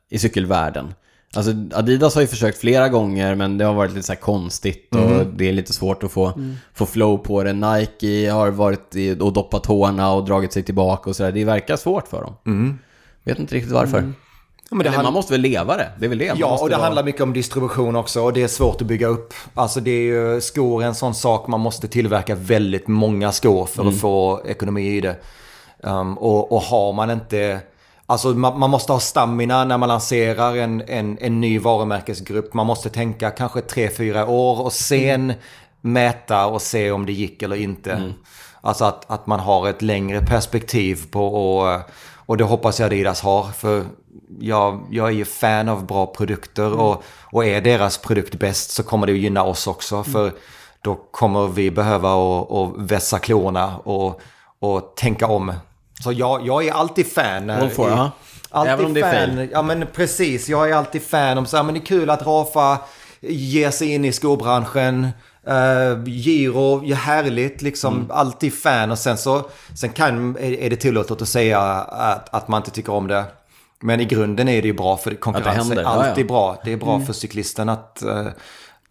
i cykelvärlden. Alltså Adidas har ju försökt flera gånger men det har varit lite så konstigt och det är lite svårt att få, få flow på det. Nike har varit i, och doppat tårna och dragit sig tillbaka och sådär. Det verkar svårt för dem. Vet inte riktigt varför. Ja, men det Eller, hand- man måste väl leva det? Det är väl det? Ja, och det vara- handlar mycket om distribution också och det är svårt att bygga upp. Alltså det är ju skor är en sån sak man måste tillverka väldigt många skor för att få ekonomi i det. Um, och, och har man inte... Alltså man, man måste ha stamina när man lanserar en, en, en ny varumärkesgrupp. Man måste tänka kanske tre fyra år och sen mäta och se om det gick eller inte. Alltså att, att man har ett längre perspektiv på och, och det hoppas jag Adidas har. För jag, jag är ju fan av bra produkter och, och är deras produkt bäst så kommer det att gynna oss också. För då kommer vi behöva att vässa klorna och, och tänka om. Så jag, jag är alltid fan. när- All for, ja. Alltid Även om det är fan. Ja men precis, jag är alltid fan om så här, men det är kul att Rafa ger sig in i skobranschen. Uh, Giro, ja, härligt liksom. Mm. Alltid fan och sen så sen kan, är, det tillåtet att säga att, att man inte tycker om det. Men i grunden är det ju bra för konkurrens händer, är ja, alltid ja. bra. Det är bra för cyklisten att, eh,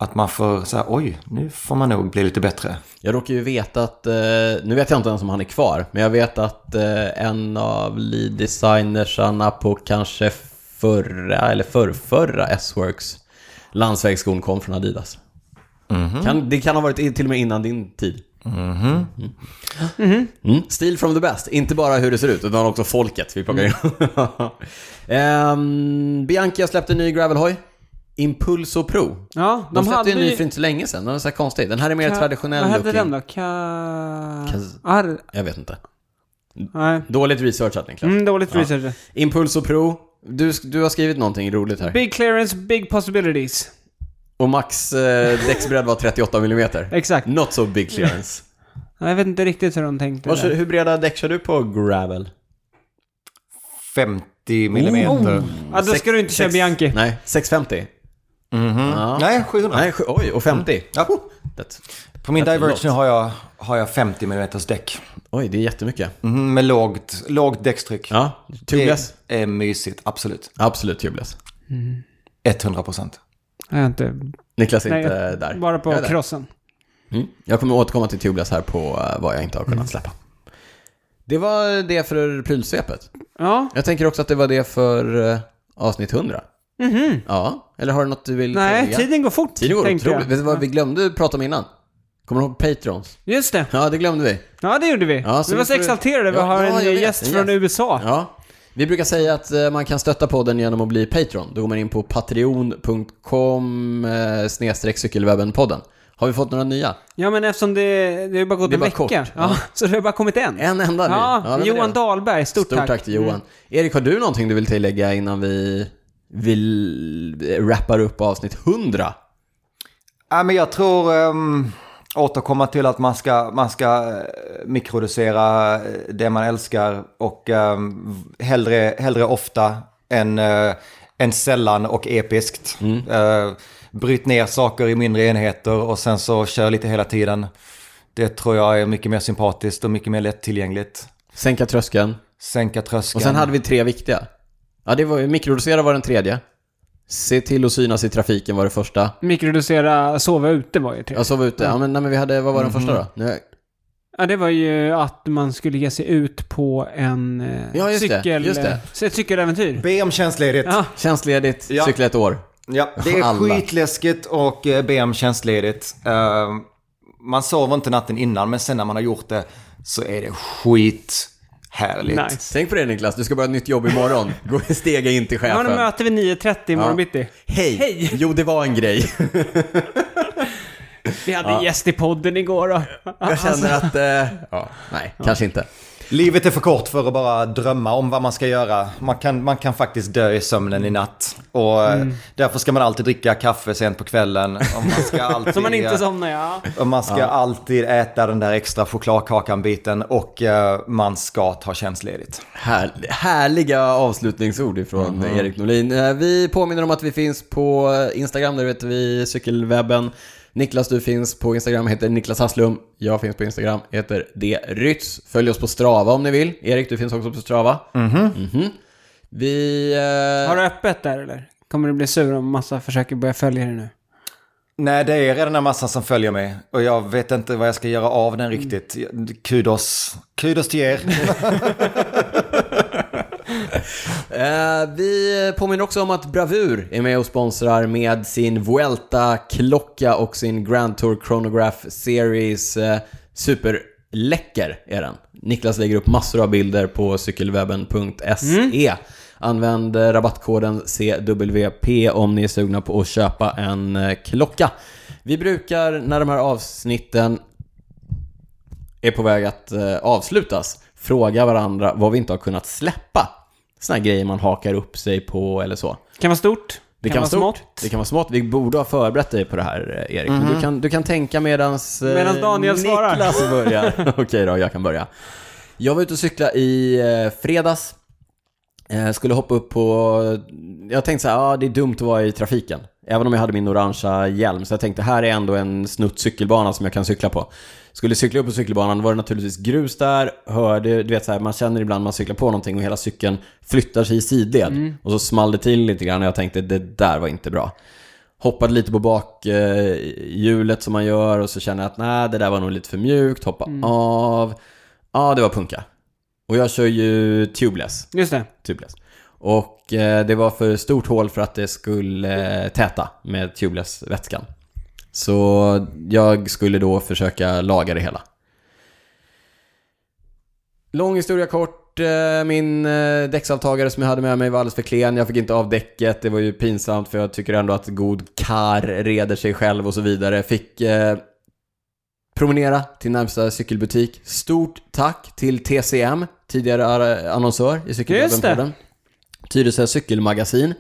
att man får så här, oj, nu får man nog bli lite bättre. Jag råkar ju veta att, eh, nu vet jag inte ens om han är kvar, men jag vet att eh, en av lead-designersarna på kanske förra, eller förrförra S-Works landsvägsskon kom från Adidas. Kan, det kan ha varit till och med innan din tid. Mm. Mm. Stil from the best, inte bara hur det ser ut, utan också folket vi plockar in. Ehm, Bianchi har släppt en ny gravelhoj. Impulso Pro. Ja, De, de, släppte hade ju en ny ju... för inte så länge sedan. Den är så här konstig. Den här är mer Ka- traditionell Vad hette den då? Ka... Kaz- Ar... Jag vet inte. Nej. Dåligt researchat Niklas. Mm, dåligt Ja. research. Impulso Pro. Du, du har skrivit någonting roligt här. Big clearance, big possibilities. Och max eh, däcksbredd var 38 mm. Exakt. Not so big clearance. Ja, Jag vet inte riktigt hur de tänkte där. hur breda däck kör du på gravel? 50 millimeter. Oh. Ja, då ska du inte köra Bianchi. Nej, 650. Ja. Nej, 700. Nej, sju- oj, och 50. Ja. Det, På min That's a Diverge lot. nu har jag, har jag 50 mm däck. oj, det är jättemycket. Mhm, med lågt, lågt däckstryck. Ja, tubeless. Det är mysigt, absolut. Absolut tubeless. 100 procent. Jag är inte... Niklas är Nej, inte där. bara på Jag crossen. Mm. Jag kommer återkomma till tubeless här på eh, vad jag inte har kunnat släppa. Det var det för prylsvepet. Ja. Jag tänker också att det var det för eh, avsnitt 100. Mhm. Ja, eller har du något du vill Nej, tillägga? tiden går fort. Tiden går tänkte jag. otroligt. Vet du vad vi glömde prata om innan? Kommer du ihåg Patrons? Just det. Ja, det glömde vi. Ja, det gjorde vi. Ja, så vi var så exalterade. Vi Ja, har ja, en vet, gäst från gäst. USA. Ja. Vi brukar säga att eh, man kan stötta podden genom att bli Patreon. Då går man in på patreon.com eh, cykelwebben-podden. Har vi fått några nya? Ja, men eftersom det, det har bara gått Det en bara vecka. kort. Ja, Ja. så det har bara kommit en. En enda ny? Ja, var Johan. Dahlberg. Stort, Stort tack, till Johan. Mm. Erik, har du någonting du vill tillägga innan vi, vi rappar upp avsnitt 100? Ja, men jag tror um, återkomma till att man ska, man ska eh, mikrodosera eh, det man älskar och um, hellre, hellre ofta än, uh, än sällan och episkt. Uh, bryt ner saker i mindre enheter och sen så kör lite hela tiden. Det tror jag är mycket mer sympatiskt och mycket mer lättillgängligt. Sänka tröskeln. Sänka tröskeln. Och sen hade vi tre viktiga. Ja, det var ju mikrodosera var den tredje. Se till att synas i trafiken var det första. Mikrodosera, sova ute var ju tre. Jag sov ute. Ja, men, nej, men vi hade, vad var den första då? Nu, Ja, det var ju att man skulle ge sig ut på en eh, Ja, just det, cykel... just det. eh, så Ett cykeläventyr. Be om tjänstledigt. Ja, tjänstledigt, Ja. cykla ett år. Ja, det är Alla. skitläskigt och eh, be om tjänstledigt. Eh, man sover inte natten innan, men sen när man har gjort det så är det skit Härligt. Nice. Tänk på det Niklas, du ska börja ett nytt jobb imorgon. Gå stega in till chefen. en möte vid 9.30 imorgon Ja. bitti. Hej! Hej! Jo, det var en grej. Vi hade en gäst i podden igår och... Jag känner att... Eh, ja, nej, kanske inte. Livet är för kort för att bara drömma om vad man ska göra. Man kan, man kan faktiskt dö i sömnen i natt. Och eh, Mm. därför ska man alltid dricka kaffe sent på kvällen. Och man ska alltid, Så man inte somnar, ja. och man ska alltid äta den där extra chokladkakan-biten. Och eh, man ska ta tjänstledigt. Här, härliga avslutningsord ifrån Erik Norlin. Eh, Vi påminner om att vi finns på Instagram, där heter vi Cykelwebben. Niklas, du finns på Instagram, heter Niklas Hasslum. Jag finns på Instagram, heter D. Rytz. Följ oss på Strava om ni vill. Erik, du finns också på Strava. Mhm. Vi... eh, Har du öppet där eller? Kommer du bli sur om massa försöker börja följa dig nu? Nej, det är redan en massa som följer mig. Och jag vet inte vad jag ska göra av den riktigt. Kudos. Kudos till er. Eh, vi påminner också om att Bravur är med och sponsrar med sin Vuelta-klocka och sin Grand Tour Chronograph Series. Eh, superläcker är den. Niklas lägger upp massor av bilder på cykelwebben.se. Använd eh, rabattkoden CWP om ni är sugna på att köpa en eh, klocka. Vi brukar när de här avsnitten är på väg att avslutas fråga varandra vad vi inte har kunnat släppa. Såna här grejer man hakar upp sig på eller så. Kan vara stort. Det kan, vara stort, det kan vara smått. Vi borde ha förberett dig på det här, eh, Erik. Men du kan, du kan tänka medans... eh, Medans Daniel svarar. Niklas börjar. Okej då, jag kan börja. Jag var ute och cykla i eh, fredags. Eh, skulle hoppa upp på... Jag tänkte så här, ja det är dumt att vara i trafiken. Även om jag hade min orangea hjälm. Så jag tänkte, här är ändå en snutt cykelbana som jag kan cykla på. Skulle cykla upp på cykelbanan, var det naturligtvis grus där. Hörde, du vet så här, man känner ibland man cyklar på någonting och hela cykeln flyttar sig i sidled. Och så small det till lite grann och jag tänkte, det där var inte bra. Hoppade lite på bakhjulet som man gör och så känner jag att nej, det där var nog lite för mjukt. Hoppa av. Ja, det var punka. Och jag kör ju tubeless. Just det. tubeless. Och eh, det var för stort hål för att det skulle eh, täta med tubeless-vätskan. Så jag skulle då försöka laga det hela. Lång historia kort. eh, Min eh, däcksavtagare som jag hade med mig var alldeles för klen. Jag fick inte av däcket. Det var ju pinsamt för jag tycker ändå att god kar reder sig själv och så vidare. Fick eh, promenera till närmsta cykelbutik. Stort tack till TCM, tidigare annonsör i Cykelwebben-podden. Tyresö cykelmagasin.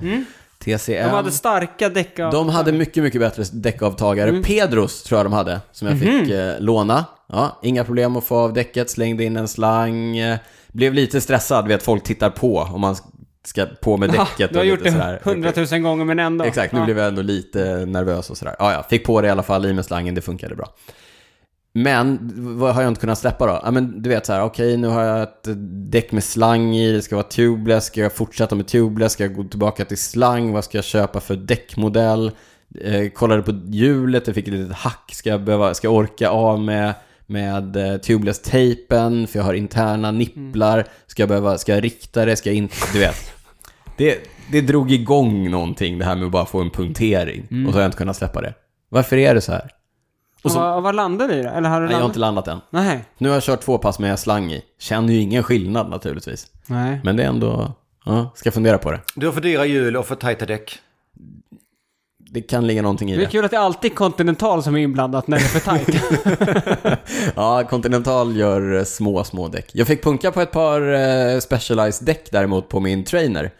TCM. De hade starka däck av... De hade mycket, mycket bättre däckavtagare. Pedros tror jag de hade, som jag fick eh, låna. Ja, inga problem att få av däcket, slängde in en slang. Eh, blev lite stressad, vet folk tittar på om man ska på med Ja, däcket. du har och gjort det hundratusen gånger men ändå. Exakt, nu Ja. blev jag ändå lite nervös och sådär. Ja, ja, fick på det i alla fall, i med slangen, det funkade bra. Men vad har jag inte kunnat släppa då? Ja, men du vet så här, okej nu har jag ett däck med slang i, det ska vara tubeless, ska jag fortsätta med tubeless, ska jag gå tillbaka till slang, vad ska jag köpa för däckmodell? Eh, kollade på hjulet, jag fick ett litet hack, ska jag, behöva, ska jag orka av med, med eh, tubeless-tejpen, för jag har interna nipplar, ska jag behöva, ska jag rikta det, ska jag inte, du vet. Det, det drog igång någonting, det här med att bara få en punktering, och så har jag inte kunnat släppa det. Varför är det så här? Och så- vad, vad landade du i då? Eller har du Nej, jag har landat? inte landat än. Nej. Nu har jag kört två pass med slang i. Känner ju ingen skillnad naturligtvis. Nej. Men det är ändå... Ja, ska fundera på det. Du har för dyra hjul och för tajta däck. Det kan ligga någonting i Det är det. kul att det är alltid Continental som är inblandat när det är för tajt. Ja, Continental gör eh, små, små däck. Jag fick punka på ett par eh, Specialized däck däremot på min trainer.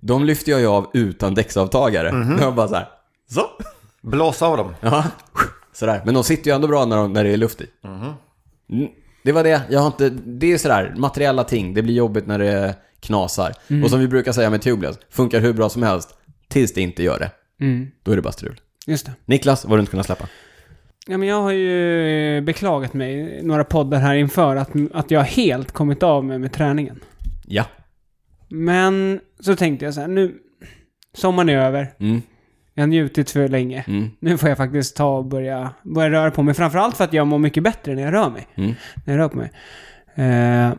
De lyfte jag ju av utan däcksavtagare. Jag var bara så här. Så. Blås av dem. Ja, sådär. Men de sitter ju ändå bra när, de, när det är luft i. Mm, Det var det. Jag har inte... Det är sådär, materiella ting. Det blir jobbigt när det knasar. Och som vi brukar säga med tubeless, funkar hur bra som helst. Tills det inte gör det. Mm. Då är det bara strul. Just det. Niklas, vad har du inte kunnat släppa? Ja, men jag har ju beklagat mig några poddar här inför att, att jag helt kommit av med, med träningen. Ja. Men så tänkte jag så här, nu... Sommaren är över. Mm, Jag har njutit för länge. mm, Nu får jag faktiskt ta och börja, börja röra på mig. Framförallt för att jag mår mycket bättre när jag rör mig. mm. När jag rör på mig. Eh,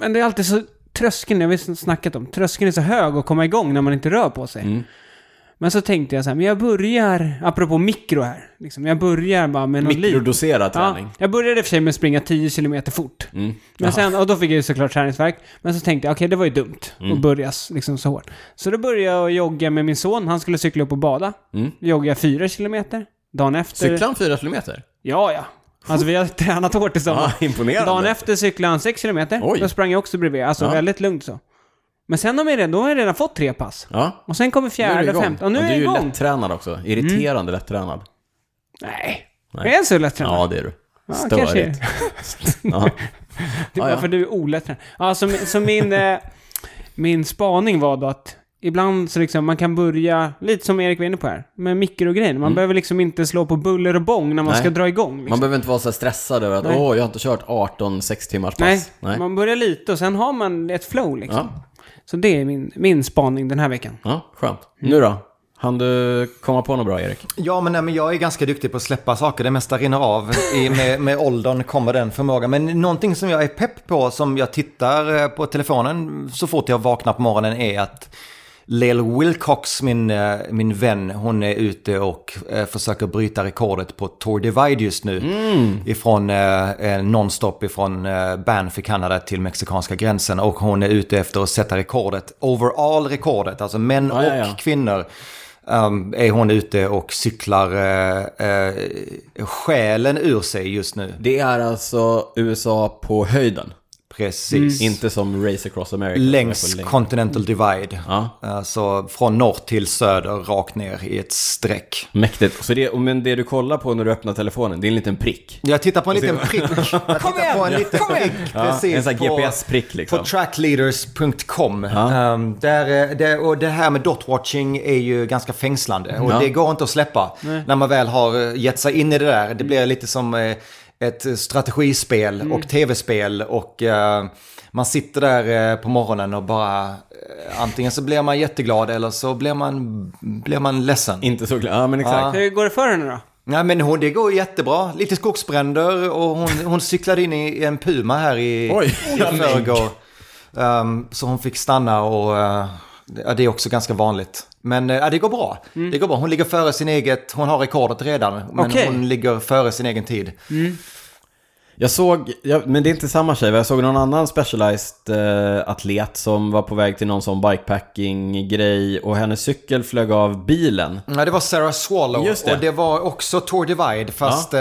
men det är alltid så... Tröskeln, jag har snackat om. Tröskeln är så hög att komma igång när man inte rör på sig. mm. Men så tänkte jag så här, men jag börjar, apropå mikro här, liksom, jag börjar bara med någon liten... Mikrodoserad träning. Ja, jag började i och för sig med att springa 10 km fort. Mm. Men sen, och då fick jag ju såklart träningsvärk. Men så tänkte jag, okej det var ju dumt Mm. att börja liksom så hårt. Så då började jag jogga med min son, han skulle cykla upp och bada. Mm. Joggade 4 km. Dagen efter... Cyklar han fyra kilometer? Ja, ja. Alltså vi har tränat hårt tillsammans. Ja, imponerande. Dagen efter cyklade han 6 km. Oj. Då sprang jag också bredvid. Alltså Ja. väldigt lugnt så. Men sen har, vi redan, då har jag redan fått tre pass. Ja. Och sen kommer fjärde, igång. femte. Och nu Och är du är jag ju igång. lättränad också. Irriterande lättränad. Nej. Nej. Jag är så lättränad. Ja, det är du. Ja, kanske är Störigt. Ja. Det är Ja, bara ja. för du är olättränad. Ja, så, så min, eh, min spaning var då att ibland så liksom man kan börja, lite som Erik var inne på här, med mikrogrejer. Man behöver liksom inte slå på buller och bång när man Mm. Nej. ska dra igång. Man Liksom. behöver inte vara så här stressad över att åh, jag har inte kört 18 sex timmars pass. Nej, man börjar lite och sen har man ett flow liksom. Ja. Så det är min, min spaning den här veckan. ja, skönt. Nu då? Han du komma på något bra, Erik? Ja, men, nej, men jag är ganska duktig på att släppa saker. Det mesta rinner av. I, med, med åldern kommer den förmågan. Men någonting som jag är pepp på, som jag tittar eh, på telefonen så fort jag vaknar på morgonen, är att Lil Wilcox, min, eh, min vän, hon är ute och eh, försöker bryta rekordet på Tour Divide just nu. Ifrån eh, eh, nonstop ifrån eh, Banff i Kanada till mexikanska gränsen. Och hon är ute efter att sätta rekordet, overall-rekordet, alltså män ja, och ja. kvinnor. Um, är hon ute och cyklar uh, uh, själen ur sig just nu. Det är alltså USA på höjden. Precis. Inte som Race Across America. Längs. Continental Divide. Ja. Alltså från norr till söder, rakt ner i ett streck. Mäktigt. Så det, men det du kollar på när du öppnar telefonen, det är en liten prick. Jag tittar på en liten prick. Jag tittar på en liten prick. Ja, Precis. en sån GPS-prick liksom. På trackleaders.com. Ja. Um, där, eh, det, och det här med dotwatching är ju ganska fängslande. Och Ja. det går inte att släppa när man väl har eh, gett sig in i det där. Det blir lite som eh, ett strategispel Mm. och tv-spel. Och eh, man sitter där eh, på morgonen och bara... eh, Antingen så blir man jätteglad eller så blir man, blir man ledsen. Inte så glad. Ja, men exakt. Hur går det för henne då? Nej men hon, det går jättebra. Lite skogsbränder och hon, hon cyklade in i en puma här i, Oj. i förrgår. Um, så hon fick stanna och uh, ja, det är också ganska vanligt. Men uh, ja, det går bra. Det går bra. Hon ligger före sin eget, hon har rekordet redan. Men Okej. hon ligger före sin egen tid. Jag såg, ja, men det är inte samma tjej, jag såg någon annan specialized eh, atlet som var på väg till någon sån bikepacking-grej och hennes cykel flög av bilen. Ja, det var Sarah Swallow Just det. och det var också Tour Divide fast eh,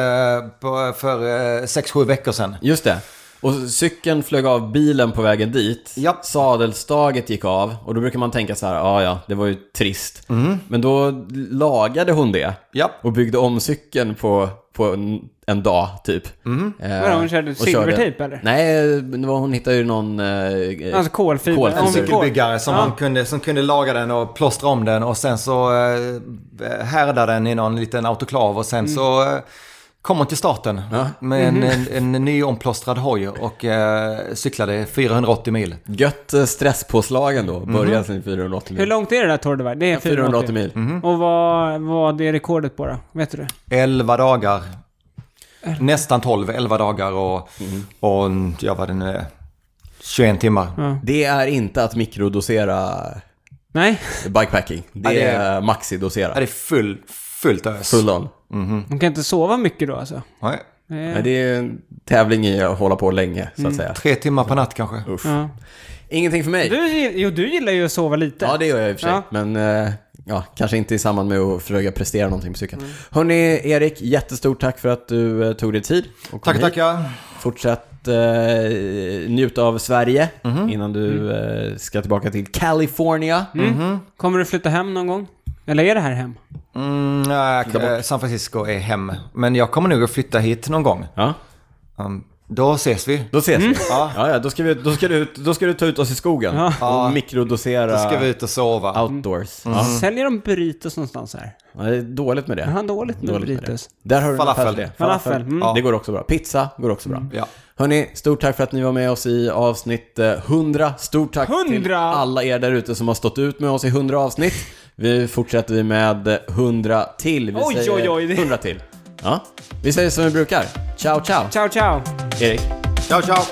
på, för 6-7 veckor sedan. Just det. Och cykeln flög av bilen på vägen dit. Japp. Sadelstaget gick av. Och då brukar man tänka så här, ja ja, det var ju trist. Mm. Men då lagade hon det. Japp. Och byggde om cykeln på, på en, en dag, typ. Mm. Eh, Vadå, hon körde silvertejp, eller? Nej, det var, hon hittade ju någon... Eh, Alltså kolfiber. kolfiber. En cykelbyggare som, Ja. han kunde, som kunde laga den och plåstra om den och sen så eh, härda den i någon liten autoklav och sen så eh, kom hon till starten Ja. med en, en, en ny omplåstrad hoj och eh, cyklade 480 mil. Gött eh, stresspåslagen då, Mhm. började sin 480 mil. Hur långt är det där Tour Divide? Det är 480 480 mil. Och vad vad är rekordet på då? Vet du det? 11 dagar. Nästan 12, 11 dagar och, och ja vad det nu är. 21 timmar. Ja. Det är inte att mikrodosera Nej, bikepacking. Det, Ja, det är- är Ja, maxidosera. det är full, fullt ös. Full on. Hon kan inte sova mycket då alltså. Nej, Det Men är... det är en tävling i att hålla på länge, så att säga. tre timmar per natt kanske. Uff. Ja. Ingenting för mig. Du, jo, du gillar ju att sova lite. Ja, det gör jag i och för sig. Ja. Men eh, ja, kanske inte i samband med att försöka prestera någonting på cykeln. Hörni, Erik, jättestort tack för att du eh, tog dig tid. Och Tack, hit. tackar. Fortsätt eh, njuta av Sverige Mhm. innan du eh, ska tillbaka till California. Mm. Kommer du flytta hem någon gång? Eller är det här hem? Mm, nej, eh, San Francisco är hem. Men jag kommer nog att flytta hit någon gång. Ja, Um, då ses vi. då ses vi. Ja. Ja, ja, då ska, vi, då, ska du, ut- då ska du ta ut oss i skogen Ja. och Ja. mikrodosera Då ska vi ut och sova. outdoors. Ja. Säljer de burritos någonstans här? Ja, det är dåligt med det. Har dåligt med Dåligt med burritos. Där har du Falafel. affärsidé. Falafel, mm. Det går också bra. Pizza går också bra. Ja. Hörni, stort tack för att ni var med oss i avsnitt eh, 100. Stort tack till 100! alla er där ute som har stått ut med oss i 100 avsnitt. Vi fortsätter vi med eh, 100 till. Vi Oj, säger oj, oj, det- 100 till. Ja. Vi säger som vi brukar. Ciao, ciao. Ciao, ciao! Erik. Ciao, ciao.